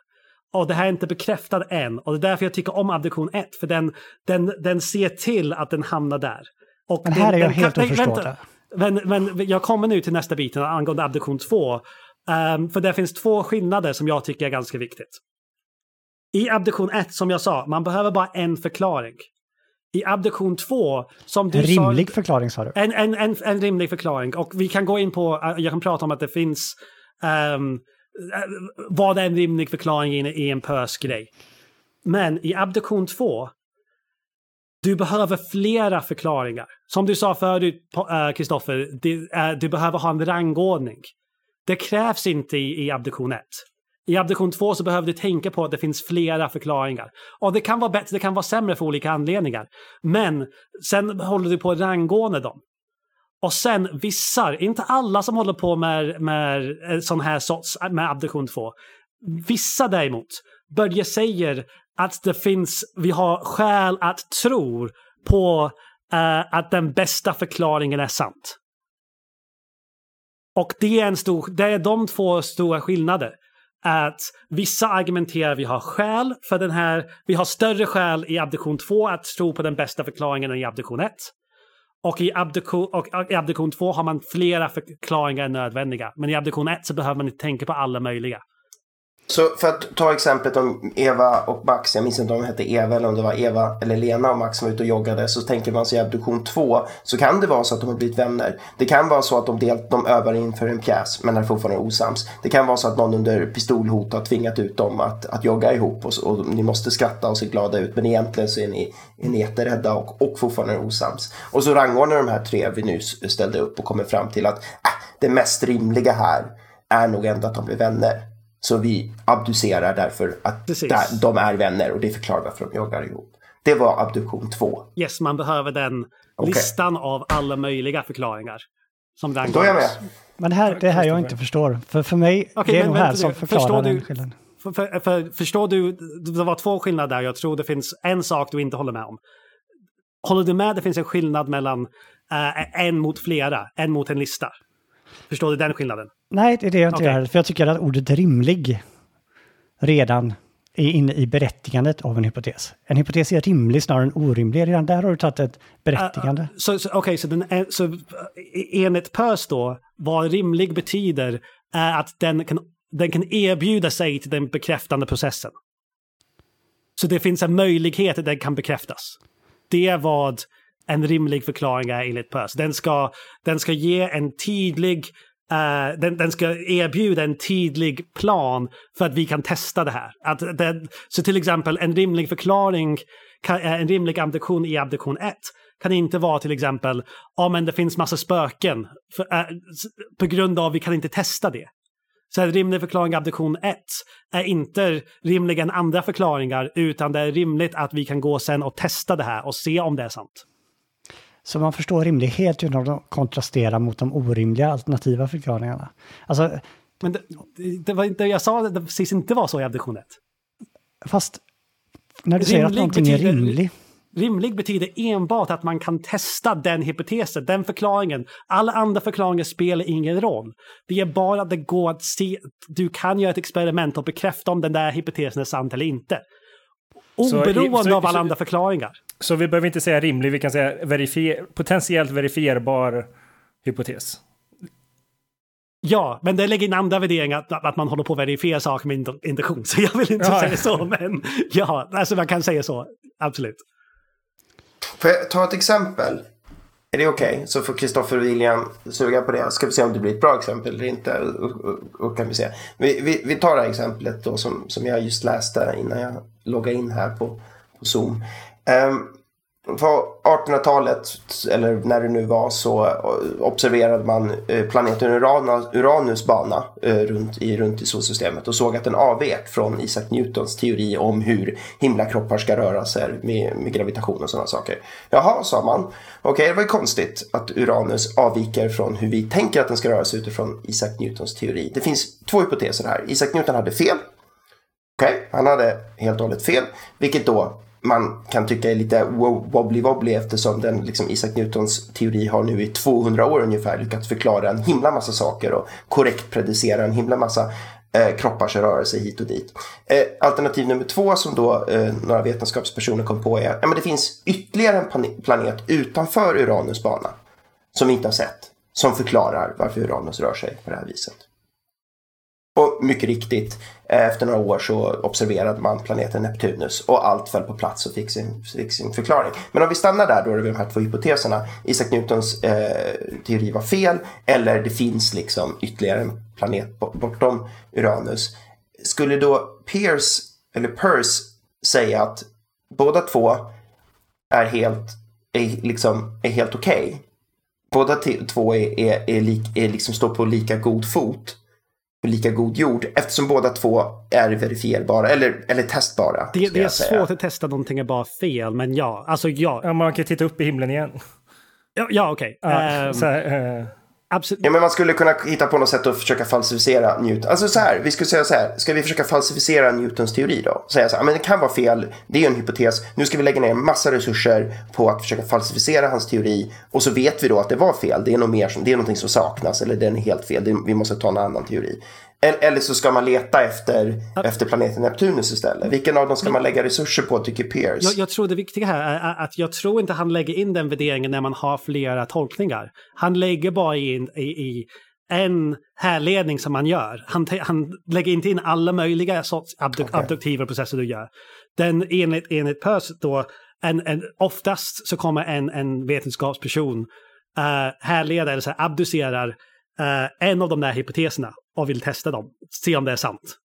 Och det här är inte bekräftat än. Och det är därför jag tycker om abduktion 1. För den, den, den ser till att den hamnar där. Och Men här den, är jag den helt nej, oförstående. Men, men jag kommer nu till nästa biten angående abduktion 2. Ehm, för det finns två skillnader som jag tycker är ganska viktigt. I abduktion 1, som jag sa, man behöver bara en förklaring. I abduktion 2, som du En sa... rimlig förklaring sa du. En, en, en, en rimlig förklaring. Och vi kan gå in på, eh, jag kan prata om att det finns eh, vad är en rimlig förklaring i en, pös-grej. Men i abduktion 2, du behöver flera förklaringar. Som du sa förut, eh, Kristoffer, är- du behöver ha en rangordning. Det krävs inte i, i abduktion 1. I abduktion 2 så behöver du tänka på att det finns flera förklaringar. Och det kan vara bättre, det kan vara sämre för olika anledningar. Men sen håller du på att rangordna dem. Och sen vissa, inte alla som håller på med, med eh, sån här sorts eh, med abduktion 2. Vissa däremot börjar säga att det finns, vi har skäl att tro på uh, att den bästa förklaringen är sant. Och det är, en stor, det är de två stora skillnader. Att vissa argumenterar vi har skäl för den här, vi har större skäl i abduktion 2 att tro på den bästa förklaringen än i abduktion 1. Och i abdiktion och i abduktion 2 har man flera förklaringar än nödvändiga. Men i abduktion 1 så behöver man inte tänka på alla möjliga. Så för att ta exemplet om Eva och Max, jag minns inte om de hette Eva eller om det var Eva eller Lena och Max som var ute och joggade, så tänker man sig i abduktion 2 så kan det vara så att de har blivit vänner. Det kan vara så att de, del, de övar inför en pjäs men är fortfarande osams. Det kan vara så att någon under pistolhot har tvingat ut dem att, att jogga ihop och, och ni måste skratta och se glada ut men egentligen så är ni, är ni jätterädda och, och fortfarande osams. Och så rangordnar de här tre vi nyss ställde upp och kommer fram till att äh, det mest rimliga här är nog ändå att de blir vänner. Så vi abducerar därför att Precis. där, de är vänner och det förklarar varför de joggar ihop. Det var abduktion 2. Yes, man behöver den Okej. listan av alla möjliga förklaringar. Som den Då är jag med. Men det här, det här jag inte förstår. För, för mig, Okej, det är nog här som Förstår förklarar du- den skillnaden. För, för, för, förstår du, det var två skillnader där. Jag tror det finns en sak du inte håller med om. Håller du med det finns en skillnad mellan eh, en mot flera, en mot en lista? Förstår du den skillnaden? Nej, det är det jag inte Okej. gör. För jag tycker att ordet rimlig redan är inne i berättigandet av en hypotes. En hypotes är rimlig snarare än orimlig. Redan där har du tagit ett berättigande. Så, så, Okej, så, den är, så eh, enligt Peirce då, vad rimlig betyder är att den kan, den kan erbjuda sig till den bekräftande processen. Så det finns en möjlighet att den kan bekräftas. Det är vad en rimlig förklaring är enligt Peirce. Den ska, den ska ge en tydlig Uh, den, den ska erbjuda en tydlig plan för att vi kan testa det här. Att den, så till exempel en rimlig förklaring, kan, eh, en rimlig abduktion i abduktion 1 kan inte vara till exempel, ja men det finns massa spöken för, uh, på grund av vi kan inte testa det. Så en rimlig förklaring i abduktion 1 är inte rimligen andra förklaringar utan det är rimligt att vi kan gå sen och testa det här och se om det är sant. Så man förstår rimlighet utan att kontrastera mot de orimliga alternativa förklaringarna. Alltså, Men det, det var inte, jag sa att det precis inte var så i abduktion 1. fast när du säger att Rimlig någonting är betyder- rimlig. Rimlig betyder enbart att man kan testa den hypotesen, den förklaringen. Alla andra förklaringar spelar ingen roll. Det är bara att det går att se, du kan göra ett experiment och bekräfta om den där hypotesen är sant eller inte. Så Oberoende så- av alla så- andra förklaringar. Så vi behöver inte säga rimlig, vi kan säga verifier, potentiellt verifierbar hypotes. Ja, men det lägger in andra värderingar, att, att man håller på att verifiera saker med induktion. Så jag vill inte Ja. säga så, men ja, alltså man kan säga så. Absolut. Får jag ta ett exempel? Är det okej? Så får Kristoffer och William suga på det. Ska vi se om det blir ett bra exempel eller inte. Och, och, och kan vi, se. Vi, vi, vi tar det här exemplet då som, som jag just läste innan jag loggade in här på, på Zoom. Ehm, på 1800-talet, eller när det nu var, så eh, observerade man eh, planeten Uranus bana eh, runt i, runt i solsystemet och såg att den avvek från Isaac Newtons teori om hur himlakroppar ska röra sig med, med gravitation och sådana saker. Jaha, sa man. Okej, det var ju konstigt att Uranus avviker från hur vi tänker att den ska röra sig utifrån Isaac Newtons teori. Det finns två hypoteser här. Isaac Newton hade fel. Okej, han hade helt och hållet fel. Vilket då man kan tycka är lite wobbly-wobbly eftersom den, liksom Isaac Newtons teori har nu i 200 år ungefär lyckats förklara en himla massa saker och korrekt predicera en himla massa eh, kroppars rörelse hit och dit. Eh, alternativ nummer två som då eh, några vetenskapspersoner kom på är att ja, men det finns ytterligare en planet utanför Uranus bana som vi inte har sett som förklarar varför Uranus rör sig på det här viset. Och mycket riktigt, eh, efter några år så observerade man planeten Neptunus och allt föll på plats och fick sin, fick sin förklaring. Men om vi stannar där då är det de här två hypoteserna. Isaac Newtons eh, teori var fel eller det finns liksom ytterligare en planet bortom Uranus. Skulle då Pierce, eller Peirce säga att båda två är helt, är liksom, är helt okej? Båda två är, är, är, lik, är liksom står på lika god fot på lika god jord eftersom båda två är verifierbara eller, eller testbara. Det, det är svårt att testa någonting är bara fel, men ja, alltså ja. Ja, man kan titta upp i himlen igen. Ja, ja okej. Ja, så här, eh, absolut. Ja, men man skulle kunna hitta på något sätt att försöka falsificera Newton. Alltså så här, vi skulle säga så här, ska vi försöka falsificera Newtons teori då? Säga så här, men det kan vara fel, det är ju en hypotes, nu ska vi lägga ner en massa resurser på att försöka falsificera hans teori och så vet vi då att det var fel, det är något mer som, det är någonting som saknas eller den är helt fel, det, vi måste ta en annan teori. Eller, så ska man leta efter, efter planeten Neptunus istället. Vilken av dem ska man lägga resurser på tycker Pierce? Jag, jag tror det viktiga här är att jag tror inte han lägger in den värderingen när man har flera tolkningar. Han lägger bara in i, i en härledning som man gör. Han, han lägger inte in alla möjliga sorts abduk Okej. abduktiva processer du gör. Den enligt, enligt Peirce då, en, en, oftast så kommer en, en vetenskapsperson uh, härleda eller så här, abducerar eh, en av de där hypoteserna och vill testa dem. Se om det är sant.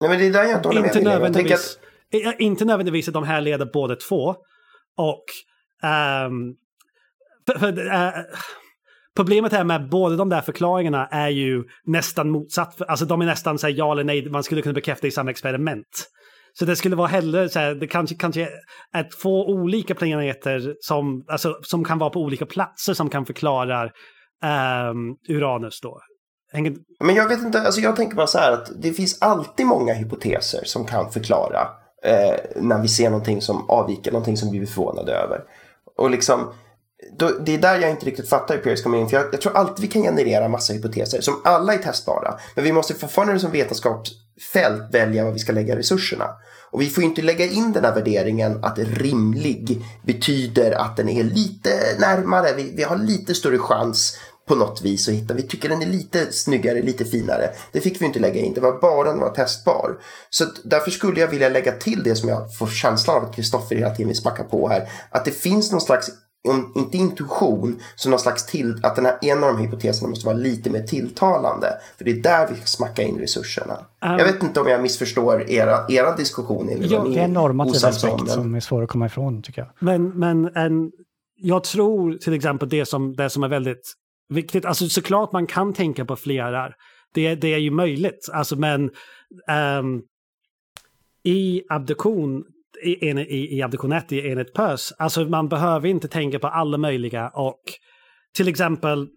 Nej men det är där jag inte håller med Inte. Jag tänker att, nödvändigtvis, eh, inte nödvändigtvis att de här leder båda två. Och... ehm, för, för, eh, problemet här med båda de där förklaringarna är ju nästan motsatt. Alltså de är nästan så här, ja eller nej, man skulle kunna bekräfta i samma experiment. Så det skulle vara hellre så här, det kanske, kanske är två olika planeter som, alltså, som kan vara på olika platser som kan förklara ehm, Uranus då. Hänger, Men jag vet inte, alltså jag tänker bara så här att det finns alltid många hypoteser som kan förklara eh, när vi ser någonting som avviker, någonting som vi blir förvånade över. Och liksom, då, det är där jag inte riktigt fattar hur Peirce kommer in, för jag, jag tror alltid vi kan generera massa hypoteser som alla är testbara. Men vi måste fortfarande som vetenskapsfält välja vad vi ska lägga resurserna. Och vi får inte lägga in den här värderingen att rimlig betyder att den är lite närmare, vi, vi har lite större chans på något vis att hitta. Vi tycker den är lite snyggare, lite finare. Det fick vi inte lägga in, det var bara den var testbar. Så därför skulle jag vilja lägga till det som jag får känslan av att Kristoffer hela tiden vill smacka på här. Att det finns någon slags, om inte intuition, så någon slags till, att den här en av de hypoteserna måste vara lite mer tilltalande. För det är där vi ska smacka in resurserna. jag vet inte om jag missförstår era, era diskussion. Eller Ja, Det är en normativ aspekt som är svår att komma ifrån tycker jag. Men, men en, jag tror till exempel det som, det som är väldigt viktigt, alltså såklart man kan tänka på flera, det, det är ju möjligt, alltså men um, i abduktion, i, i, i abduktion 1 i enhet PÖS. Alltså man behöver inte tänka på alla möjliga och till exempel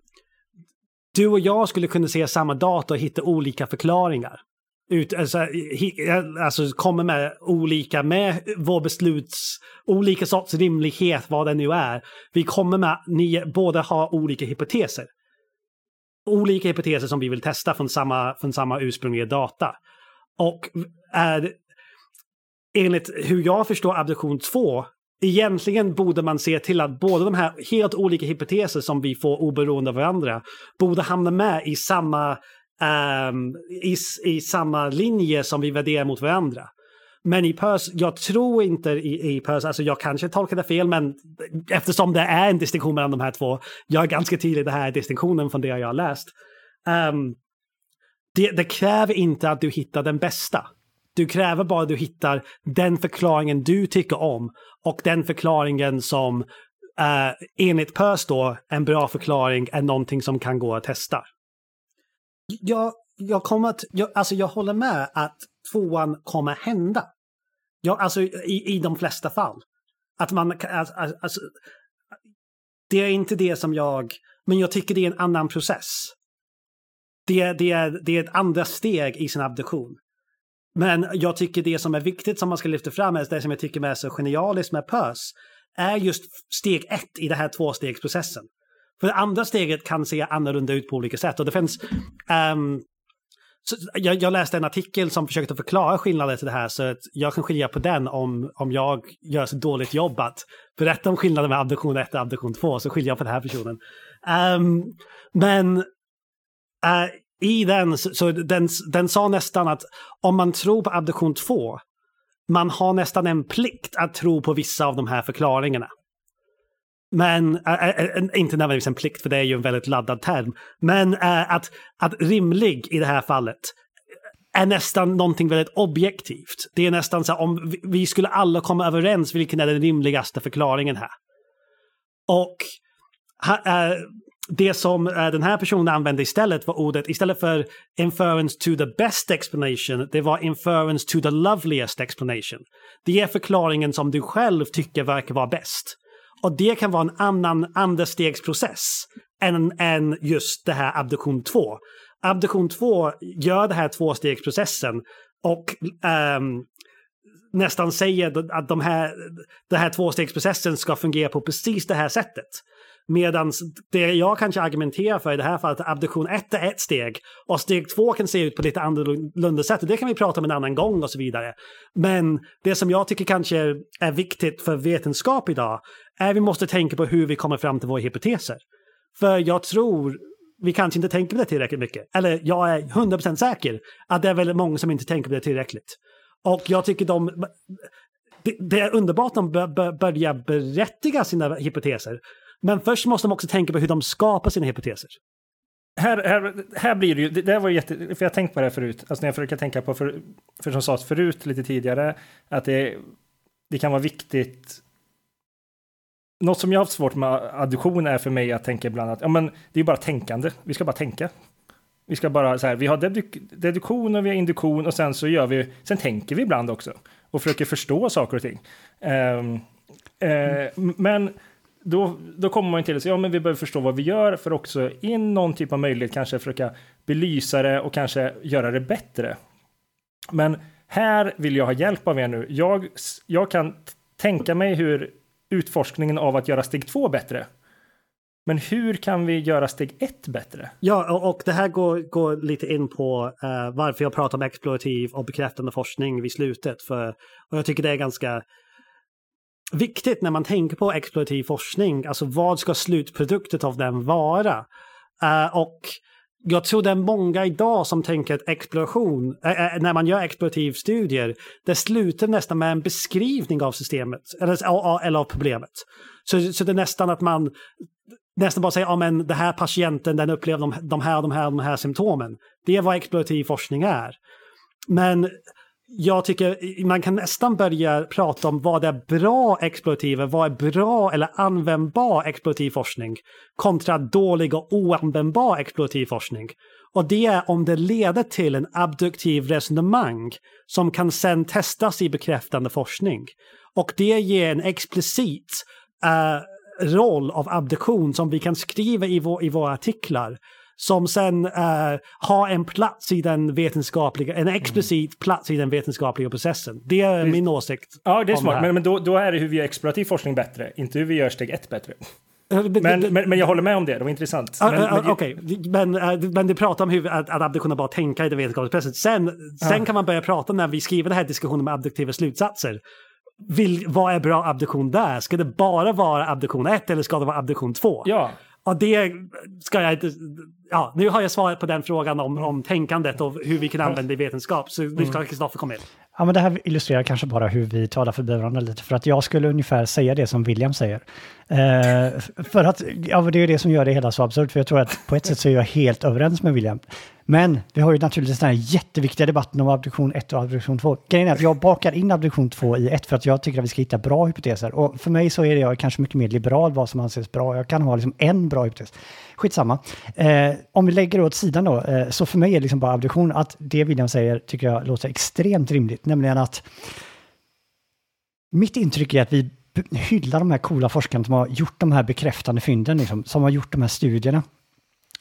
du och jag skulle kunna se samma data och hitta olika förklaringar. Ut, alltså, alltså kommer med olika, med vår besluts, olika sorts rimlighet, vad det nu är. Vi kommer med, ni båda har olika hypoteser. Olika hypoteser som vi vill testa från samma, från samma ursprungliga data. Och är, enligt hur jag förstår abduktion 2 egentligen borde man se till att båda de här helt olika hypoteser som vi får oberoende av varandra borde hamna med i samma, um, i, i samma linje som vi värderar mot varandra. Men i PÖS, jag tror inte i, i PÖS, alltså jag kanske tolkade fel, men eftersom det är en distinktion mellan de här två, jag är ganska tydlig, det här är distinktionen från det jag har läst. Um, det, det kräver inte att du hittar den bästa. Du kräver bara att du hittar den förklaringen du tycker om och den förklaringen som uh, enligt PÖS då, en bra förklaring är någonting som kan gå att testa. Jag, jag, kommer att, jag, alltså jag håller med att tvåan kommer hända. Jag, alltså i, i de flesta fall. Att man, alltså, alltså, det är inte det som jag, men jag tycker det är en annan process. Det, det, är, det är ett andra steg i sin abduktion. Men jag tycker det som är viktigt som man ska lyfta fram, är det som jag tycker är så genialiskt med PÖS, är just steg ett i den här tvåstegsprocessen. För det andra steget kan se annorlunda ut på olika sätt. Och det finns... Um, jag, jag, läste en artikel som försökte förklara skillnaden till det här, så att jag kan skilja på den om, om jag gör så dåligt jobb att berätta om skillnaden med abduktion 1 och abduktion 2, så skiljer jag på den här personen. Um, men uh, i den, så den, den sa nästan att om man tror på abduktion 2, man har nästan en plikt att tro på vissa av de här förklaringarna. Men, äh, äh, inte nödvändigtvis en plikt för det är ju en väldigt laddad term, men äh, att, att rimlig i det här fallet är nästan någonting väldigt objektivt. Det är nästan så om vi skulle alla komma överens vilken är den rimligaste förklaringen här. Och det som den här personen använde istället var ordet, istället för inference to the best explanation, det var inference to the loveliest explanation. Det är förklaringen som du själv tycker verkar vara bäst. Och det kan vara en annan andrastegsprocess än, än just det här abduktion 2. Abduktion 2 gör det här tvåstegsprocessen och um, nästan säger att de här, den här tvåstegsprocessen ska fungera på precis det här sättet. Medan det jag kanske argumenterar för i det här fallet, är abduktion 1 är ett steg och steg 2 kan se ut på lite annorlunda sätt. Och det kan vi prata om en annan gång och så vidare. Men det som jag tycker kanske är viktigt för vetenskap idag är att vi måste tänka på hur vi kommer fram till våra hypoteser. För jag tror vi kanske inte tänker på det tillräckligt mycket. Eller jag är 100% säker att det är väldigt många som inte tänker på det tillräckligt. Och jag tycker de... Det, det är underbart att de börjar berättiga sina hypoteser. Men först måste de också tänka på hur de skapar sina hypoteser. Här, här, här blir det ju, det, det var jätte, för jag har tänkt på det här förut, alltså när jag försöker tänka på, för, för som sades förut lite tidigare, att det, det kan vara viktigt något som jag har haft svårt med addition är för mig att tänka ibland att ja, men det är ju bara tänkande. Vi ska bara tänka. Vi ska bara så här, vi har deduk deduktion och vi har induktion och sen så gör vi, sen tänker vi ibland också och försöker förstå saker och ting. Um, uh, men då, då kommer man till att ja, men vi behöver förstå vad vi gör för också in någon typ av möjlighet kanske försöka belysa det och kanske göra det bättre. Men här vill jag ha hjälp av er nu. Jag, jag kan tänka mig hur utforskningen av att göra steg två bättre. Men hur kan vi göra steg ett bättre? Ja, och, och det här går, går lite in på uh, varför jag pratar om explorativ och bekräftande forskning vid slutet. För, och jag tycker det är ganska viktigt när man tänker på explorativ forskning. Alltså vad ska slutproduktet av den vara? Uh, och jag tror det är många idag som tänker att exploration, äh, när man gör explorativ studier, det slutar nästan med en beskrivning av systemet eller, eller av problemet. Så, så det är nästan att man nästan bara säger ja men den här patienten den upplever de, de här, de här, de här symptomen. Det är vad explorativ forskning är. Men jag tycker man kan nästan börja prata om vad är bra explorativ, vad är bra eller användbar explorativ forskning kontra dålig och oanvändbar explorativ forskning. Och det är om det leder till en abduktiv resonemang som kan sen testas i bekräftande forskning. Och det ger en explicit uh, roll av abduktion som vi kan skriva i, vår, i våra artiklar som sen uh, har en plats i den vetenskapliga, en explicit plats i den vetenskapliga processen. Det är min åsikt. Ja, det är smart. Det men, men då, då är det hur vi gör explorativ forskning bättre, inte hur vi gör steg ett bättre. Men, men, men, jag håller med om det, det var intressant. Men, uh, uh, Okej, okay. men, uh, men du pratar om hur, att, att abduktionen bara tänka i det vetenskapliga. Sen, sen kan man börja prata när vi skriver den här diskussionen med abduktiva slutsatser. Vill, vad är bra abduktion där? Ska det bara vara abduktion 1 eller ska det vara abduktion 2? Ja. Ja, det ska jag inte... Ja, nu har jag svarat på den frågan om, om tänkandet och hur vi kan använda det i vetenskap. Så nu ska Kristoffer komma in. Ja, men det här illustrerar kanske bara hur vi talar förbi varandra lite. För att jag skulle ungefär säga det som William säger. Eh, för att, ja, det är det som gör det hela så absurt. För jag tror att på ett sätt så är jag helt överens med William. Men vi har ju naturligtvis den här jätteviktiga debatten om abduktion 1 och abduktion 2. Grejen är att jag bakar in abduktion 2 i 1 för att jag tycker att vi ska hitta bra hypoteser. Och för mig så är det jag kanske mycket mer liberal vad som anses bra. Jag kan ha liksom en bra hypotes. Skitsamma. Eh, om vi lägger det åt sidan då, eh, så för mig är det liksom bara abduktion att det William säger tycker jag låter extremt rimligt. Nämligen att mitt intryck är att vi hyllar de här coola forskarna som har gjort de här bekräftande fynden, liksom, som har gjort de här studierna.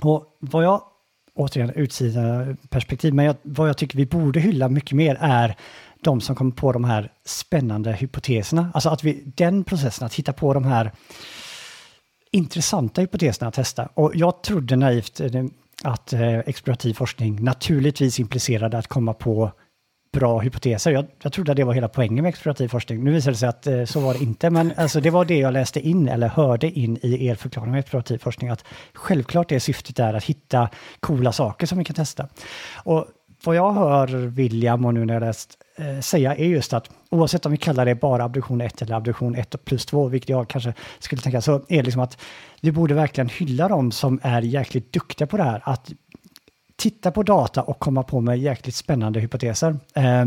Och vad jag återigen utsidan perspektiv, men jag, vad jag tycker vi borde hylla mycket mer är de som kommer på de här spännande hypoteserna. Alltså att vi, den processen, att hitta på de här intressanta hypoteserna att testa. Och jag trodde naivt eh, att eh, explorativ forskning naturligtvis implicerade att komma på bra hypoteser. Jag, jag trodde att det var hela poängen med explorativ forskning. Nu visade det sig att eh, så var det inte, men alltså, det var det jag läste in eller hörde in i er förklaring om explorativ forskning. Att självklart är syftet där att hitta coola saker som vi kan testa. Och vad jag hör William och nu när jag läst Eh, säga är just att oavsett om vi kallar det bara abduktion 1 eller abduktion 1 plus 2, vilket jag kanske skulle tänka, så är det liksom att vi borde verkligen hylla dem som är jäkligt duktiga på det här. Att titta på data och komma på med jäkligt spännande hypoteser. Eh,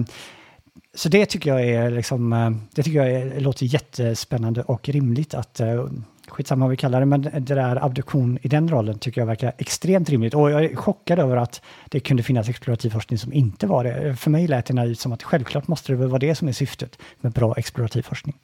så det tycker jag är liksom, eh, det tycker jag är, låter jättespännande och rimligt att skitsamma vad vi kallar det, men det där abduktion i den rollen tycker jag verkar extremt rimligt. Och jag är chockad över att det kunde finnas explorativ forskning som inte var det. För mig lät det naivt som att självklart måste det väl vara det som är syftet med bra explorativ forskning.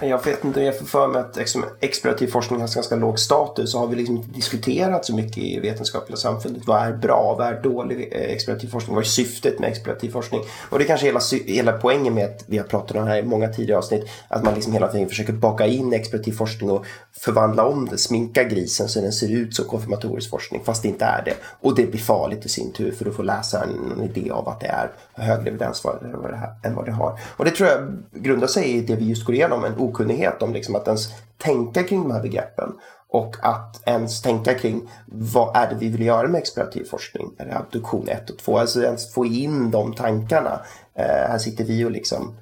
Jag vet inte, jag får för mig att explorativ forskning har ganska låg status. Så har vi liksom inte diskuterat så mycket i vetenskapliga samfundet. Vad är bra? Vad är dålig eh, explorativ forskning? Vad är syftet med explorativ forskning? Och det är kanske hela, hela poängen med att vi har pratat om det här i många tidigare avsnitt. Att man liksom hela tiden försöker baka in explorativ forskning och förvandla om det, sminka grisen så den ser ut som konfirmatorisk forskning fast det inte är det. Och det blir farligt i sin tur för du får läsaren en idé av att det är högre evidens än vad det har. Och det tror jag grundar sig i det vi just går igenom, en okunnighet om liksom att ens tänka kring de här begreppen och att ens tänka kring vad är det vi vill göra med explorativ forskning? Är det abduktion 1 och 2? Alltså ens få in de tankarna. Eh, här sitter vi och liksom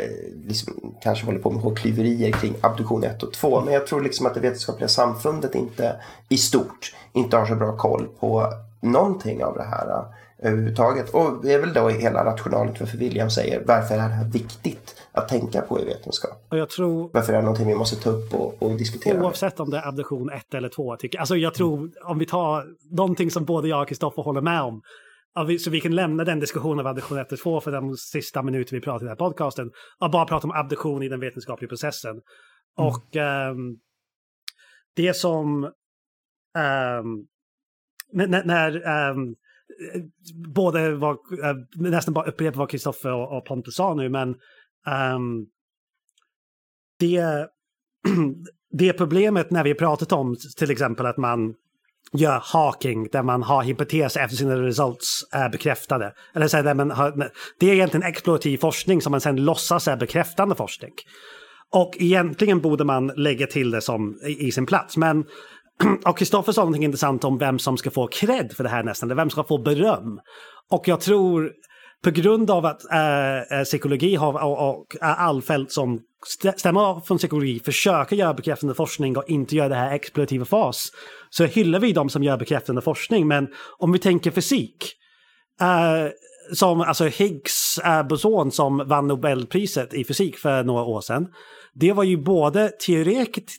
Eh, liksom, kanske håller på med hårklyverier kring abduktion 1 och 2. Men jag tror liksom att det vetenskapliga samfundet inte i stort inte har så bra koll på någonting av det här eh, överhuvudtaget. Och det är väl då hela rationalet varför William säger varför är det här viktigt att tänka på i vetenskap? Och jag tror, varför är det någonting vi måste ta upp och, och diskutera? Oavsett med? om det är abduktion 1 eller 2. Tycker, alltså jag tror, mm. om vi tar någonting som både jag och Kristoffer håller med om, så vi kan lämna den diskussionen av abduktion 1 2 för de sista minuter vi pratar i den här podcasten. Och bara prata om abduktion i den vetenskapliga processen. Mm. Och um, det som... Um, när, när um, både var, uh, nästan bara upprepa vad Kristoffer och, och Pontus sa nu, men um, det, det problemet när vi pratat om till exempel att man gör hawking där man har hypoteser efter sina results är bekräftade. Eller så där man har, det är egentligen explorativ forskning som man sen låtsas är bekräftande forskning. Och egentligen borde man lägga till det som i, i sin plats. Men och Kristoffer sa någonting intressant om vem som ska få cred för det här nästan, vem som ska få beröm. Och jag tror på grund av att äh, psykologi har, och, och eh, all fält som stämmer från psykologi försöker göra bekräftande forskning och inte göra det här explorativa fas så hyllar vi de som gör bekräftande forskning. Men om vi tänker fysik, äh, som alltså Higgs Higgs-boson som vann Nobelpriset i fysik för några år sedan. Det var ju både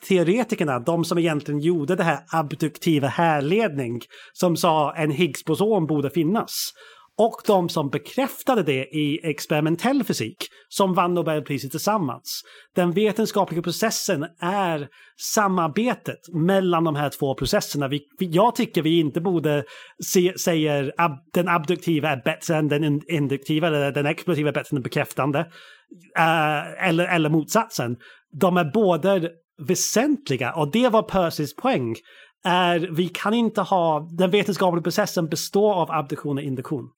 teoretikerna, de som egentligen gjorde det här abduktiva härledning, som sa en Higgs-boson borde finnas och de som bekräftade det i experimentell fysik som vann Nobelpriset tillsammans. Den vetenskapliga processen är samarbetet mellan de här två processerna. Vi, jag tycker vi inte borde se, säga ab, den abduktiva är bättre än den induktiva eller den explosiva är bättre än den bekräftande. Uh, eller, eller motsatsen. De är båda väsentliga och det var Percys poäng. Är, vi kan inte ha, den vetenskapliga processen består av abduktion och induktion.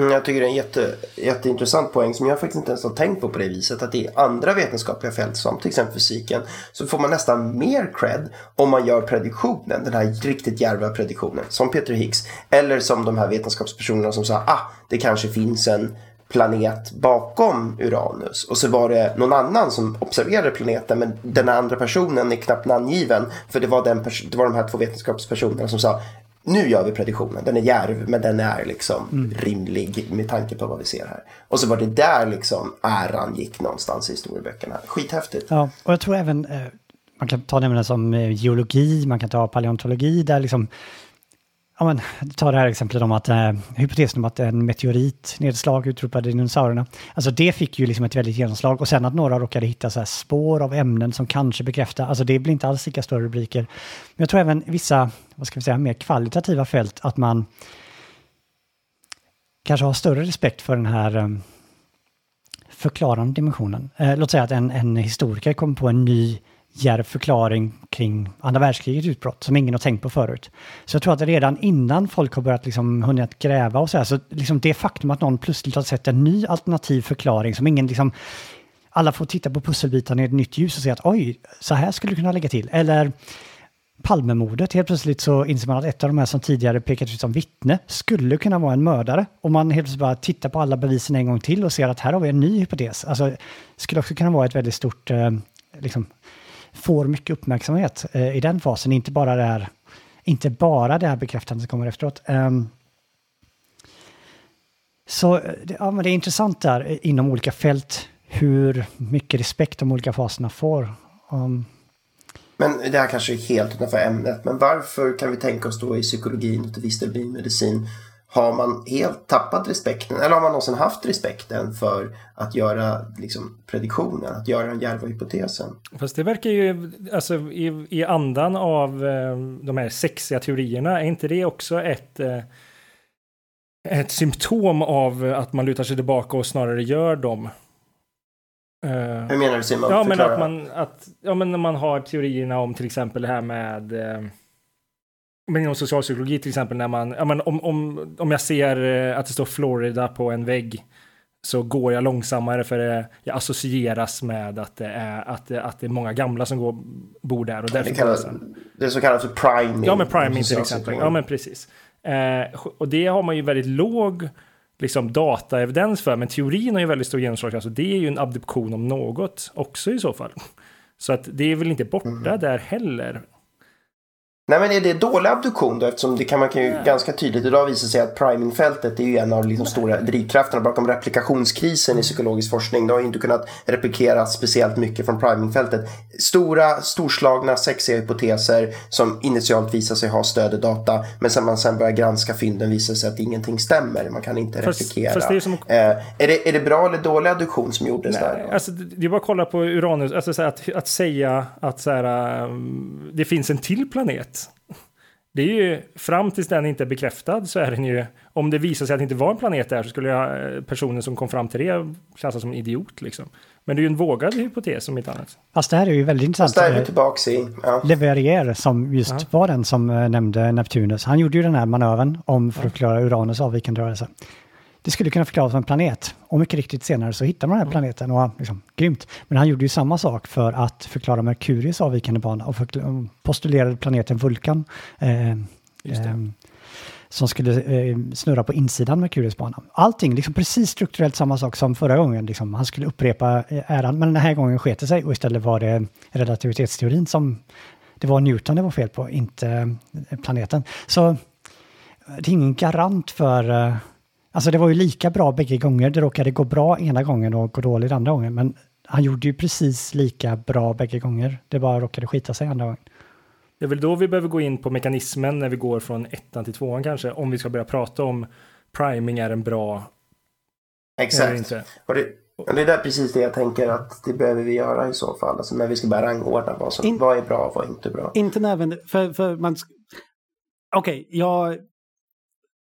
Mm, jag tycker det är en jätte, jätteintressant poäng som jag faktiskt inte ens har tänkt på på det viset. Att i andra vetenskapliga fält som till exempel fysiken så får man nästan mer cred om man gör prediktionen, den här riktigt djärva prediktionen. Som Peter Higgs. Eller som de här vetenskapspersonerna som sa ah, det kanske finns en planet bakom Uranus. Och så var det någon annan som observerade planeten men den andra personen är knappt namngiven. För det var, den det var de här två vetenskapspersonerna som sa nu gör vi prediktionen. Den är järv men den är liksom mm. rimlig med tanke på vad vi ser här. Och så var det där liksom äran gick någonstans i historieböckerna. Skithäftigt. Ja, och jag tror även eh, man kan ta ämnen som eh, geologi, man kan ta paleontologi där liksom Ja, men, ta det här exemplet om att eh, hypotesen om att en meteoritnedslag utropade dinosaurierna. Alltså det fick ju liksom ett väldigt genomslag och sen att några råkade hitta så spår av ämnen som kanske bekräftar, alltså det blir inte alls lika stora rubriker. Men jag tror även vissa, vad ska vi säga, mer kvalitativa fält, att man kanske har större respekt för den här eh, förklarande dimensionen. Eh, låt säga att en, en historiker kommer på en ny djärv förklaring kring andra världskrigets utbrott som ingen har tänkt på förut. Så jag tror att redan innan folk har börjat liksom hunnit gräva och så här, så liksom det faktum att någon plötsligt har sett en ny alternativ förklaring som ingen liksom alla får titta på pusselbitarna i ett nytt ljus och säga att oj, så här skulle du kunna lägga till. Eller Palmemordet, helt plötsligt så inser man att ett av de här som tidigare pekat ut som vittne skulle kunna vara en mördare. Och man helt plötsligt bara tittar på alla bevisen en gång till och ser att här har vi en ny hypotes. Alltså, skulle också kunna vara ett väldigt stort eh, liksom, får mycket uppmärksamhet eh, i den fasen, inte bara det här, inte bara det här bekräftandet som kommer efteråt. Um, så eh, ja, men det är intressant där eh, inom olika fält hur mycket respekt de olika faserna får. Um, men det här kanske är helt utanför ämnet, men varför kan vi tänka oss då i psykologin och till viss del biomedicin har man helt tappat respekten eller har man någonsin haft respekten för att göra liksom, prediktionen, att göra den djärva hypotesen? Fast det verkar ju, alltså i, i andan av eh, de här sexiga teorierna, är inte det också ett eh, ett symptom av att man lutar sig tillbaka och snarare gör dem. Uh, Hur menar du Simon? Ja, men att man, att, ja, men när man har teorierna om till exempel det här med uh, men inom socialpsykologi till exempel när man, ja, men om, om, om jag ser eh, att det står Florida på en vägg så går jag långsammare för jag associeras med att det är, att, att det är många gamla som går, bor där. Och därför det, kallas, det är så kallat för priming. Ja, men priming till exempel. Ja, men precis. Eh, och det har man ju väldigt låg liksom, dataevidens för, men teorin har ju väldigt stor genomslagskraft. Alltså, det är ju en abduktion om något också i så fall. Så att det är väl inte borta mm. där heller. Nej men är det dålig abduktion då? Eftersom det kan man kan ju mm. ganska tydligt idag visa sig att primingfältet är ju en av liksom stora drivkrafterna bakom replikationskrisen i psykologisk forskning. Det har ju inte kunnat replikera speciellt mycket från primingfältet. Stora, storslagna, sexiga hypoteser som initialt visar sig ha stöd i data. Men sen man sen börjar granska fynden visar sig att ingenting stämmer. Man kan inte fast, replikera. Fast det är, som... eh, är, det, är det bra eller dålig adduktion som gjordes Nej, där? Alltså, det är bara att kolla på Uranus. Alltså, att, att säga att så här, um, det finns en till planet det är ju fram tills den inte är bekräftad så är den ju, om det visar sig att det inte var en planet där så skulle jag, eh, personen som kom fram till det klassas som en idiot liksom. Men det är ju en vågad hypotes om inte annat. Fast det här är ju väldigt intressant. Fast där är vi tillbaka i. Ja. Leverrier som just ja. var den som eh, nämnde Neptunus. Han gjorde ju den här manövern om för att förklara Uranus avvikande rörelse det skulle kunna förklaras som en planet. Och mycket riktigt senare så hittar man den här planeten och liksom, grymt. Men han gjorde ju samma sak för att förklara Merkurius avvikande bana och postulerade planeten Vulkan. Eh, eh, som skulle eh, snurra på insidan Merkurius bana. Allting, liksom precis strukturellt samma sak som förra gången. Liksom, han skulle upprepa eh, äran, men den här gången sket sig och istället var det relativitetsteorin som det var Newton det var fel på, inte eh, planeten. Så det är ingen garant för Alltså det var ju lika bra bägge gånger. Det råkade gå bra ena gången och gå dåligt andra gången. Men han gjorde ju precis lika bra bägge gånger. Det bara råkade skita sig andra gången. Det är väl då vi behöver gå in på mekanismen när vi går från ettan till tvåan kanske. Om vi ska börja prata om priming är en bra... Exakt. Inte. Och det, och det är där precis det jag tänker att det behöver vi göra i så fall. Alltså när vi ska börja rangordna vad, som, In, vad är bra och vad är inte bra. Inte nödvändigt, för, för man... Okej, okay, jag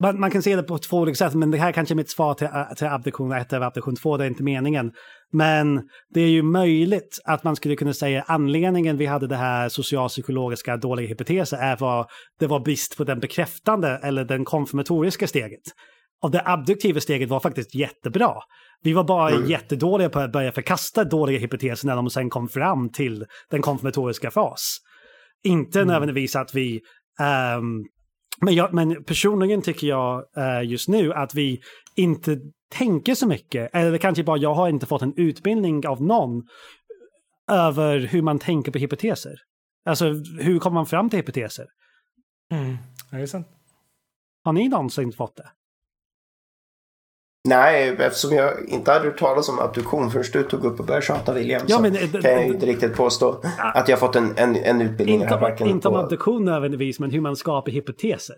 man, man, kan se det på två olika sätt, men det här kanske är mitt svar till, till abduktion 1 eller abduktion 2, det är inte meningen. Men det är ju möjligt att man skulle kunna säga anledningen vi hade det här socialpsykologiska dåliga hypoteser är vad det var brist på den bekräftande eller den konfirmatoriska steget. Och det abduktiva steget var faktiskt jättebra. Vi var bara mm. jättedåliga på att börja förkasta dåliga hypoteser när de sen kom fram till den konfirmatoriska fas. Inte mm. nödvändigtvis att vi um, men, jag, men personligen tycker jag uh, just nu att vi inte tänker så mycket, eller kanske bara jag har inte fått en utbildning av någon över hur man tänker på hypoteser. Alltså hur kommer man fram till hypoteser? Mm. Ja, det är sant. Har ni någonsin fått det? Nej, eftersom jag inte hade hört talas om abduktion förrän du tog upp och började tjata William ja, men, så kan jag inte riktigt påstå att jag fått en, en, en utbildning. Inte, här, inte om abduktion nödvändigtvis, men hur man skapar hypoteser.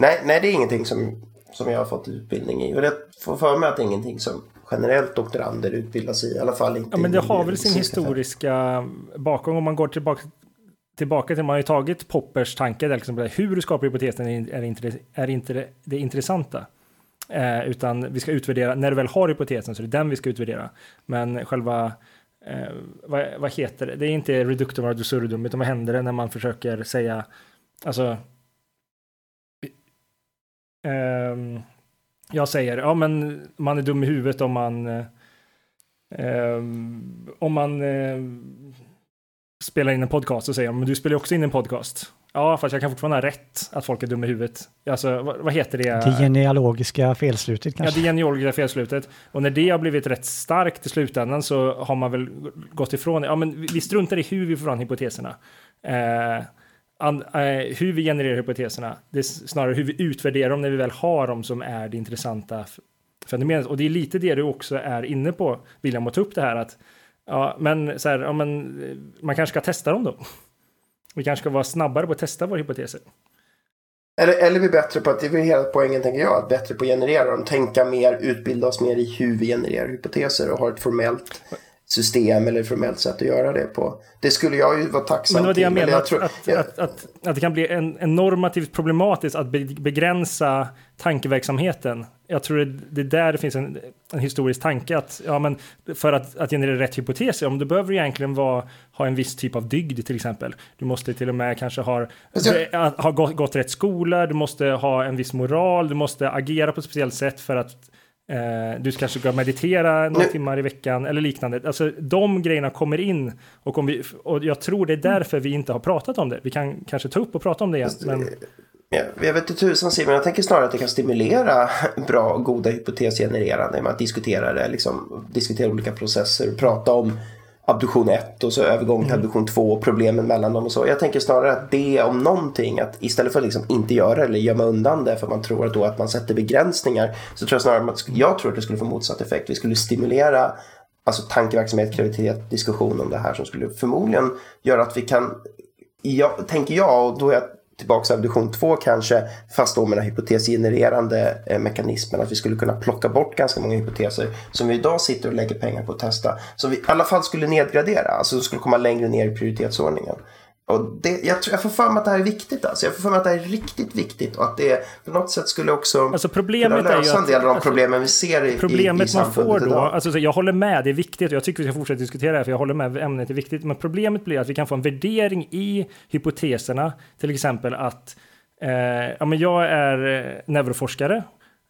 Nej, nej, det är ingenting som, som jag har fått utbildning i. Och jag får för mig att det är ingenting som generellt doktorander utbildas i. I alla fall inte Ja, men det har väl sin historiska bakom om man går tillbaka tillbaka till, man har ju tagit Poppers tanke, där liksom, hur du skapar hypotesen är inte, är inte det, det intressanta. Eh, utan vi ska utvärdera, när du väl har hypotesen så är det den vi ska utvärdera. Men själva, eh, vad, vad, heter det, det är inte reductum ad absurdum, utan vad händer det när man försöker säga, alltså, eh, jag säger, ja men man är dum i huvudet om man, eh, ehm, om man eh, spelar in en podcast och säger men du spelar också in en podcast. Ja, fast jag kan fortfarande ha rätt att folk är dumma i huvudet. Alltså, vad, vad heter det? Det genealogiska felslutet kanske? Ja, det genealogiska felslutet. Och när det har blivit rätt starkt i slutändan så har man väl gått ifrån Ja, men vi struntar i hur vi får fram hypoteserna. Eh, an, eh, hur vi genererar hypoteserna. Det är snarare hur vi utvärderar dem när vi väl har dem som är det intressanta fenomenet. Och det är lite det du också är inne på, William, att ta upp det här att Ja, men så här, ja, men eh, man kanske ska testa dem då. Vi kanske ska vara snabbare på att testa våra hypoteser. Eller, eller vi är bättre på att, det är hela poängen tänker jag, att bättre på att generera dem, tänka mer, utbilda oss mer i hur vi genererar hypoteser och ha ett formellt system eller formellt sätt att göra det på. Det skulle jag ju vara tacksam Men det var det jag menade, att, tror, att, att, att, att, det kan bli en, en normativt problematiskt att begränsa tankeverksamheten. Jag tror det, det är där det finns en, en historisk tanke att ja, men för att, att generera rätt hypoteser, om du behöver egentligen vara, ha en viss typ av dygd till exempel. Du måste till och med kanske ha, ha gått, gått rätt skola, du måste ha en viss moral, du måste agera på ett speciellt sätt för att Eh, du kanske ska meditera några nu. timmar i veckan eller liknande. Alltså de grejerna kommer in och, om vi, och jag tror det är därför vi inte har pratat om det. Vi kan kanske ta upp och prata om det igen. Men... Ja, jag vet inte tusan Simon, jag tänker snarare att det kan stimulera bra, goda hypotesgenererande med att diskutera det, liksom, diskutera olika processer, prata om abduktion 1 och så övergång till mm. abduktion 2 och problemen mellan dem och så. Jag tänker snarare att det om någonting, att istället för att liksom inte göra eller gömma undan det för man tror att då att man sätter begränsningar så tror jag snarare att jag tror att det skulle få motsatt effekt. Vi skulle stimulera alltså tankeverksamhet, kreativitet, diskussion om det här som skulle förmodligen göra att vi kan, jag, tänker jag, och då är jag tillbaka till abduktion 2 kanske, fast då med den hypotesgenererande eh, mekanismen, att vi skulle kunna plocka bort ganska många hypoteser som vi idag sitter och lägger pengar på att testa, som vi i alla fall skulle nedgradera, alltså skulle komma längre ner i prioritetsordningen. Och det, jag, tror, jag får för mig att det här är viktigt. Alltså. Jag får för mig att det här är riktigt viktigt och att det på något sätt skulle också alltså problemet kunna lösa en del av de alltså, problemen vi ser i, problemet i, i man får då, idag. Alltså, jag håller med, det är viktigt och jag tycker vi ska fortsätta diskutera det här för jag håller med, ämnet är viktigt. Men problemet blir att vi kan få en värdering i hypoteserna, till exempel att eh, ja, men jag är eh, neuroforskare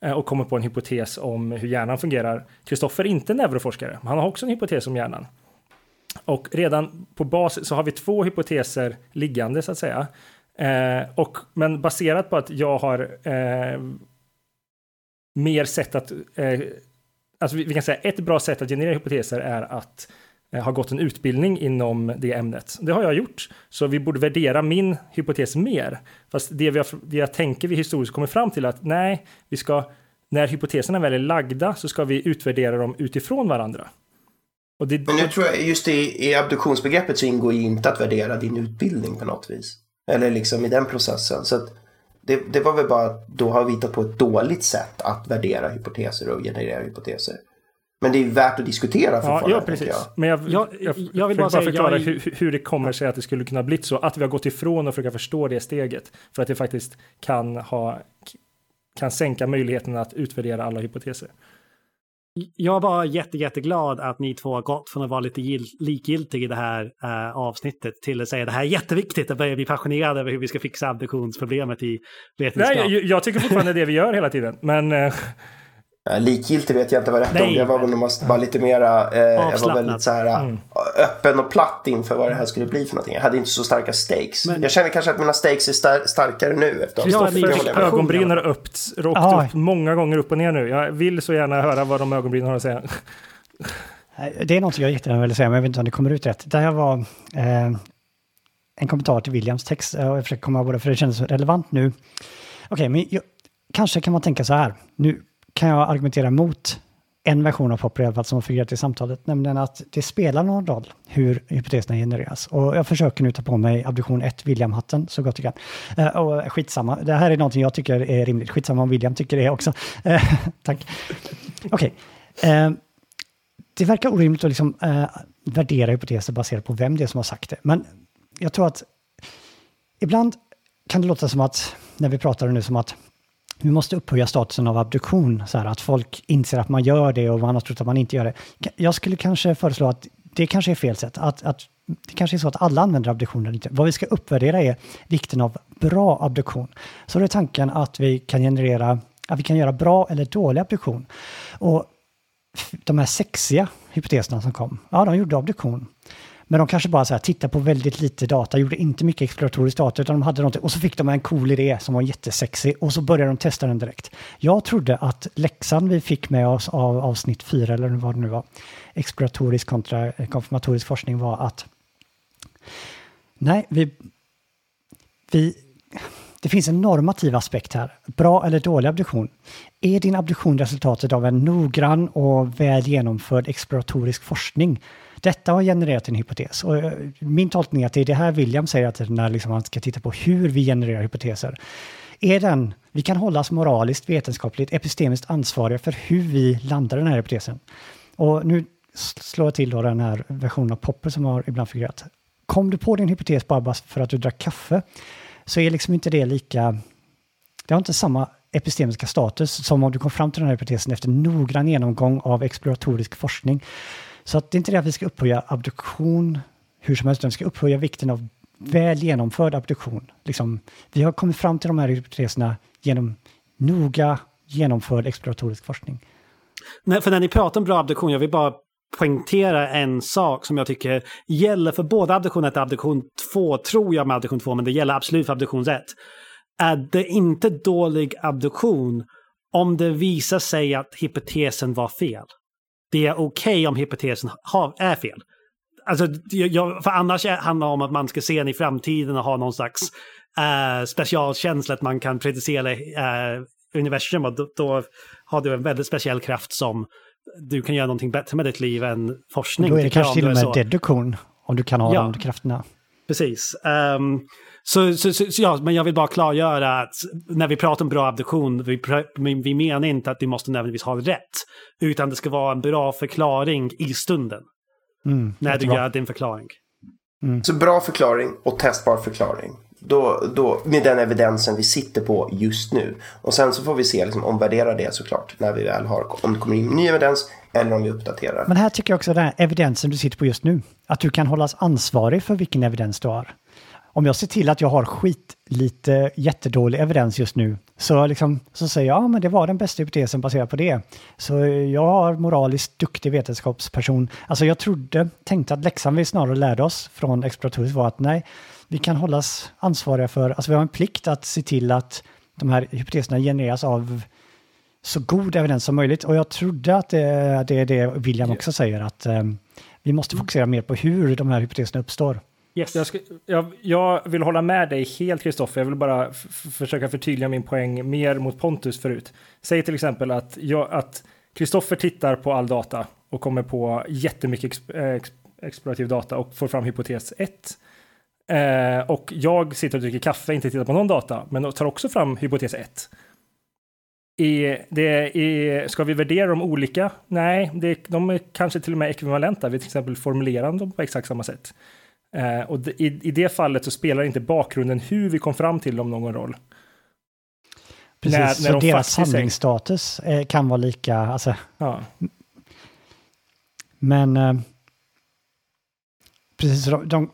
eh, och kommer på en hypotes om hur hjärnan fungerar. Kristoffer är inte neuroforskare, men han har också en hypotes om hjärnan. Och redan på bas så har vi två hypoteser liggande så att säga. Eh, och, men baserat på att jag har eh, mer sätt att... Eh, alltså vi, vi, kan säga ett bra sätt att generera hypoteser är att eh, gått en utbildning inom det ämnet. Det har jag gjort, så vi borde värdera min hypotes mer. Fast det vi har, det jag tänker vi historiskt kommer fram till att nej, vi ska, när hypoteserna väl är lagda så ska vi utvärdera dem utifrån varandra. Det, Men nu tror jag just i, i abduktionsbegreppet så ingår ju inte att värdera din utbildning på något vis. Eller liksom i den processen. Så det, det, var väl bara att då har vi hittat på ett dåligt sätt att värdera hypoteser och generera hypoteser. Men det är värt att diskutera fortfarande. Ja, precis. Jag. Men jag, jag, jag, jag vill bara, bara förklara jag... hur, hur, det kommer sig att det skulle kunna bli så. Att vi har gått ifrån och försöka förstå det steget. För att det faktiskt kan, ha, kan sänka möjligheten att utvärdera alla hypoteser. Jag bara jätte, jätteglad att ni två har gått från att vara lite likgiltiga i det här uh, avsnittet till att säga det här är jätteviktigt att börja bli passionerade över hur vi ska fixa abduktionsproblemet i vetenskap. Nej, jag, jag tycker fortfarande det vi gör hela tiden. Men uh, Likgiltig vet jag inte vad rätt Nej. om. Jag var väl bara lite mera, eh, jag var väldigt så här, mm. öppen och platt inför vad det här skulle bli för någonting. Jag hade inte så starka stakes. Men, jag känner kanske att mina stakes är star starkare nu Kristoffers ögonbryn har upp, åkt upp många gånger upp och ner nu. Jag vill så gärna höra vad de ögonbrynen har att säga. Det är något jag jättegärna vill säga, men jag vet inte om det kommer ut rätt. Det här var eh, en kommentar till Williams text. Jag försöker komma ihåg det, för det känns relevant nu. Okej, okay, men jag, kanske kan man tänka så här. Nu kan jag argumentera mot en version av Popper i alla fall som har figurerat i samtalet, nämligen att det spelar någon roll hur hypoteserna genereras. Och jag försöker nu ta på mig abduktion 1, William-hatten, så gott jag kan. Eh, och skitsamma, det här är någonting jag tycker är rimligt. Skitsamma om William tycker det också. Eh, tack. Okej. Okay. Eh, det verkar orimligt att liksom, eh, värdera hypoteser baserat på vem det är som har sagt det. Men jag tror att ibland kan det låta som att, när vi pratar nu, som att vi måste upphöja statusen av abduktion, så här, att folk inser att man gör det och man har trott att man inte gör det. Jag skulle kanske föreslå att det kanske är fel sätt, att, att det kanske är så att alla använder abduktion inte. Vad vi ska uppvärdera är vikten av bra abduktion. Så då är tanken att vi kan generera, att vi kan göra bra eller dålig abduktion. Och de här sexiga hypoteserna som kom, ja de gjorde abduktion. Men de kanske bara så här, tittade på väldigt lite data, gjorde inte mycket exploratorisk data, utan de hade någonting. Och så fick de en cool idé som var jättesexig och så började de testa den direkt. Jag trodde att läxan vi fick med oss av avsnitt fyra, eller vad det nu var, exploratorisk kontra eh, konfirmatorisk forskning var att nej, vi, vi det finns en normativ aspekt här. Bra eller dålig abduktion. Är din abduktion resultatet av en noggrann och väl genomförd exploratorisk forskning detta har genererat en hypotes. Och eh, min tolkning är att det är det här William säger att när liksom man ska titta på hur vi genererar hypoteser. Är den, vi kan hållas moraliskt, vetenskapligt, epistemiskt ansvariga för hur vi landar den här hypotesen. Och nu slår jag till då den här versionen av Popper som har ibland figurerat. Kom du på din hypotes bara för att du drack kaffe så är liksom inte det lika... Det har inte samma epistemiska status som om du kom fram till den här hypotesen efter noggrann genomgång av exploratorisk forskning. Så att det är inte det att vi ska upphöja abduktion hur som helst, utan vi ska upphöja vikten av väl genomförd abduktion. Liksom, vi har kommit fram till de här hypoteserna genom noga genomförd exploratorisk forskning. Nej, för när ni pratar om bra abduktion, jag vill bara poängtera en sak som jag tycker gäller för både abduktion 1 och abduktion 2, tror jag med abduktion 2, men det gäller absolut för abduktion 1. Är det inte dålig abduktion om det visar sig att hypotesen var fel? Det är okej okay om hypotesen har, är fel. Alltså, jag, för annars handlar det om att man ska se den i framtiden och ha någon slags uh, specialkänsla att man kan predicera uh, universum och då, då, har du en väldigt speciell kraft som du kan göra någonting bättre med ditt liv än forskning. Då är det kanske till och med deduktion om du kan ha ja, de krafterna. Precis. Um, så, så, så, så, ja, men jag vill bara klargöra att när vi pratar om bra abduktion, vi, vi menar inte att vi måste nödvändigtvis ha rätt. Utan det ska vara en bra förklaring i stunden. Mm, när du gör din förklaring. Mm. Så bra förklaring och testbar förklaring. Då, då, med den evidensen vi sitter på just nu. Och sen så får vi se, liksom, omvärdera det såklart. När vi väl har, om det kommer in ny evidens eller om vi uppdaterar. Men här tycker jag också den här evidensen du sitter på just nu. Att du kan hållas ansvarig för vilken evidens du har om jag ser till att jag har skit lite jättedålig evidens just nu, så, liksom, så säger jag ja, men det var den bästa hypotesen baserat på det. Så jag har moraliskt duktig vetenskapsperson. Alltså jag trodde, tänkte att läxan vi snarare lärde oss från Exploratorius var att nej, vi kan hållas ansvariga för, alltså vi har en plikt att se till att de här hypoteserna genereras av så god evidens som möjligt. Och jag trodde att det, det är det William också säger, att um, vi måste fokusera mer på hur de här hypoteserna uppstår. Yes. Jag, ska, jag, jag, vill hålla med dig helt, Kristoffer. Jag vill bara försöka förtydliga min poäng mer mot Pontus förut. Säg till exempel att Kristoffer tittar på all data och kommer på jättemycket exp, eh, exp, explorativ data och får fram hypotes 1. Eh, och jag sitter och dricker kaffe, inte tittar på någon data, men tar också fram hypotes 1. I, det, är, ska vi värdera dem olika? Nej, det, de är kanske till och med ekvivalenta. Vi till exempel formulerar dem på exakt samma sätt. Eh, och i, i det fallet så spelar inte bakgrunden hur vi kom fram till dem någon roll. Precis, när, så när de deras handlingsstatus eh, kan vara lika, alltså. Ja. Men eh, Precis, de, de,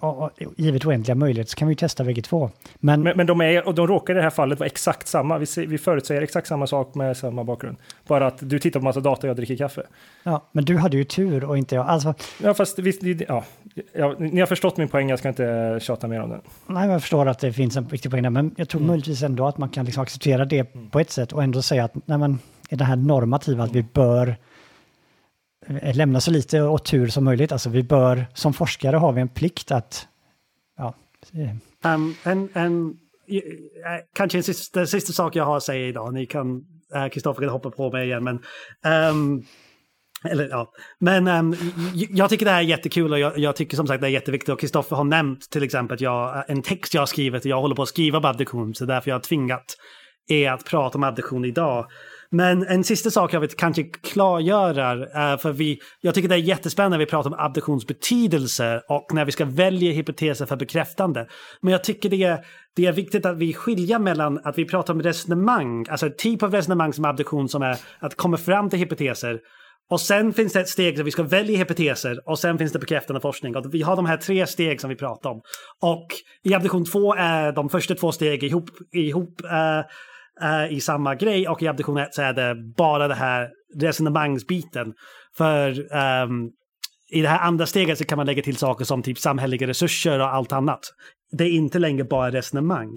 givet oändliga möjligheter så kan vi ju testa bägge två. Men, men, men de, är, och de råkar i det här fallet vara exakt samma. Vi, vi förutsäger exakt samma sak med samma bakgrund. Bara att du tittar på massa data och jag dricker kaffe. Ja, men du hade ju tur och inte jag. Alltså, ja, fast vi, ja, ja, ni har förstått min poäng, jag ska inte tjata mer om den. Nej, jag förstår att det finns en viktig poäng där, men jag tror mm. möjligtvis ändå att man kan liksom acceptera det mm. på ett sätt och ändå säga att nej, men, är det här normativa, att vi bör Eh, Eh, lämna så lite åt tur som möjligt. Alltså vi bör, som forskare har vi en plikt att... Ja. Eh. Um, en, en, eh, kanske en sista, den sista sak jag har att säga idag, ni kan, Kristoffer kan hoppa på mig igen, men um, eller, ja. Men um, jag tycker det här är jättekul och jag, jag tycker som sagt det är jätteviktigt. Och Kristoffer har nämnt till exempel att jag, en text jag har skrivit, jag håller på att skriva om abduktion, så därför jag har tvingat er att prata om abduktion idag. Men en sista sak jag vill kanske klargöra, för vi, jag tycker det är jättespännande när vi pratar om abduktions betydelse och när vi ska välja hypoteser för bekräftande. Men jag tycker det är, det är viktigt att vi skiljer mellan att vi pratar om resonemang, alltså ett typ av resonemang som abduktion som är att komma fram till hypoteser och sen finns det ett steg där vi ska välja hypoteser och sen finns det bekräftande forskning. Och vi har de här tre steg som vi pratar om. Och i abduktion 2 är de första två steg ihop, ihop uh, är i samma grej och i abduktion 1 så är det bara det här resonemangsbiten. För um, i det här andra steget så kan man lägga till saker som typ samhälleliga resurser och allt annat. Det är inte längre bara resonemang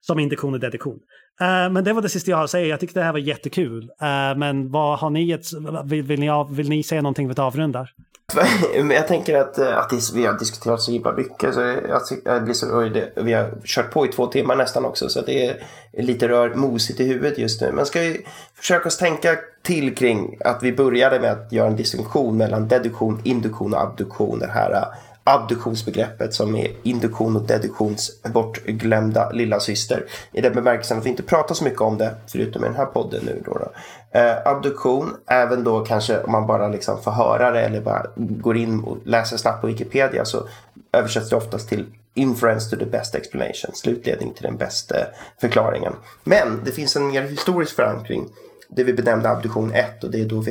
som induktion och deduktion. Uh, eh, men det var det sista jag har att säga. Jag tyckte det här var jättekul. Uh, men vad har ni ett, vill, vill, ni, vill ni säga någonting för att avrunda? Jag tänker att, eh, att det, vi har diskuterat så himla mycket. Så jag, jag blir så, det, vi har kört på i två timmar nästan också. Så det är lite rör mosigt i huvudet just nu. Men ska vi försöka oss tänka till kring att vi började med att göra en distinktion mellan deduktion, induktion och abduktion. Det här eh, abduktionsbegreppet som är induktion och deduktions bortglömda lilla syster. I den bemärkelsen att vi inte pratar så mycket om det förutom i den här podden nu. Då, då. Eh, abduktion, även då kanske om man bara liksom får höra det eller bara går in och läser snabbt på Wikipedia så översätts det oftast till inference to the best explanation, slutledning till den bästa förklaringen. Men det finns en mer historisk förankring det vi benämnde abduktion 1 och det är då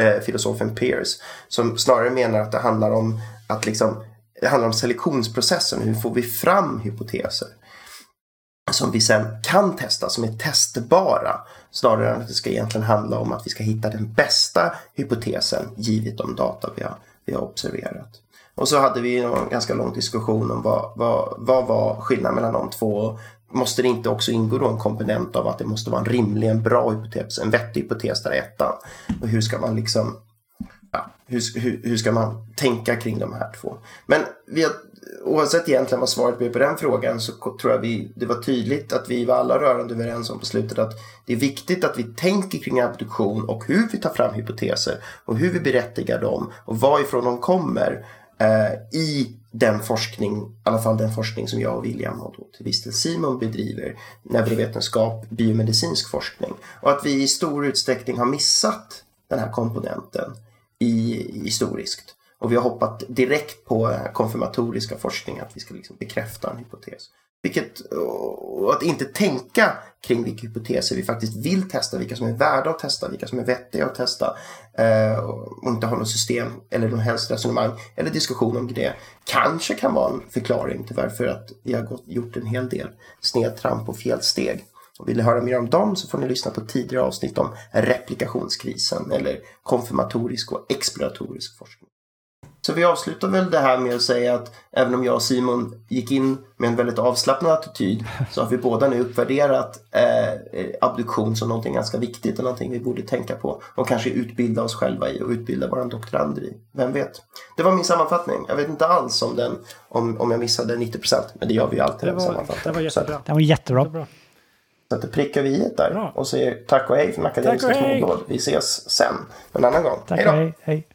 äh, filosofen Peirce som snarare menar att det handlar om att liksom det handlar om selektionsprocessen. Hur får vi fram hypoteser? Som vi sen kan testa, som är testbara. Snarare än att det ska egentligen handla om att vi ska hitta den bästa hypotesen givet de data vi har, vi har observerat. Och så hade vi en ganska lång diskussion om vad, vad, vad var skillnaden mellan de två. Måste det inte också ingå då en komponent av att det måste vara en rimlig, en bra hypotes, en vettig hypotes där ettan? Och hur ska man liksom ja, hur, hur, hur, ska man tänka kring de här två? Men vi har, oavsett egentligen vad svaret blir på den frågan så tror jag vi, det var tydligt att vi var alla rörande överens om på slutet att det är viktigt att vi tänker kring abduktion och hur vi tar fram hypoteser och hur vi berättigar dem och varifrån de kommer eh, i den forskning, i alla fall den forskning som jag och William och då till viss del Simon bedriver, neurovetenskap, biomedicinsk forskning. Och att vi i stor utsträckning har missat den här komponenten i, historiskt. Och vi har hoppat direkt på konfirmatoriska forskning, att vi ska liksom bekräfta en hypotes. Vilket, och att inte tänka kring vilka hypoteser vi faktiskt vill testa, vilka som är värda att testa, vilka som är vettiga att testa. Eh, och inte ha något system eller någon helst resonemang eller diskussion om det. Kanske kan vara en förklaring till varför att vi har gått, gjort en hel del snedtramp och felsteg. Och vill ni höra mer om dem så får ni lyssna på tidigare avsnitt om replikationskrisen eller konfirmatorisk och exploratorisk forskning. Så vi avslutar väl det här med att säga att även om jag och Simon gick in med en väldigt avslappnad attityd så har vi båda nu uppvärderat eh, abduktion som någonting ganska viktigt och någonting vi borde tänka på och kanske utbilda oss själva i och utbilda våra doktorander i. Vem vet? Det var min sammanfattning. Jag vet inte alls om, den, om, om jag missade 90 procent, men det gör vi ju alltid. Det var, det var jättebra. Det var jättebra. Bra. Så att det prickar vi i ett där Bra. och säger tack och hej från Akademiska. Småblad. Vi ses sen en annan gång. Tack Hej då! och hej. hej.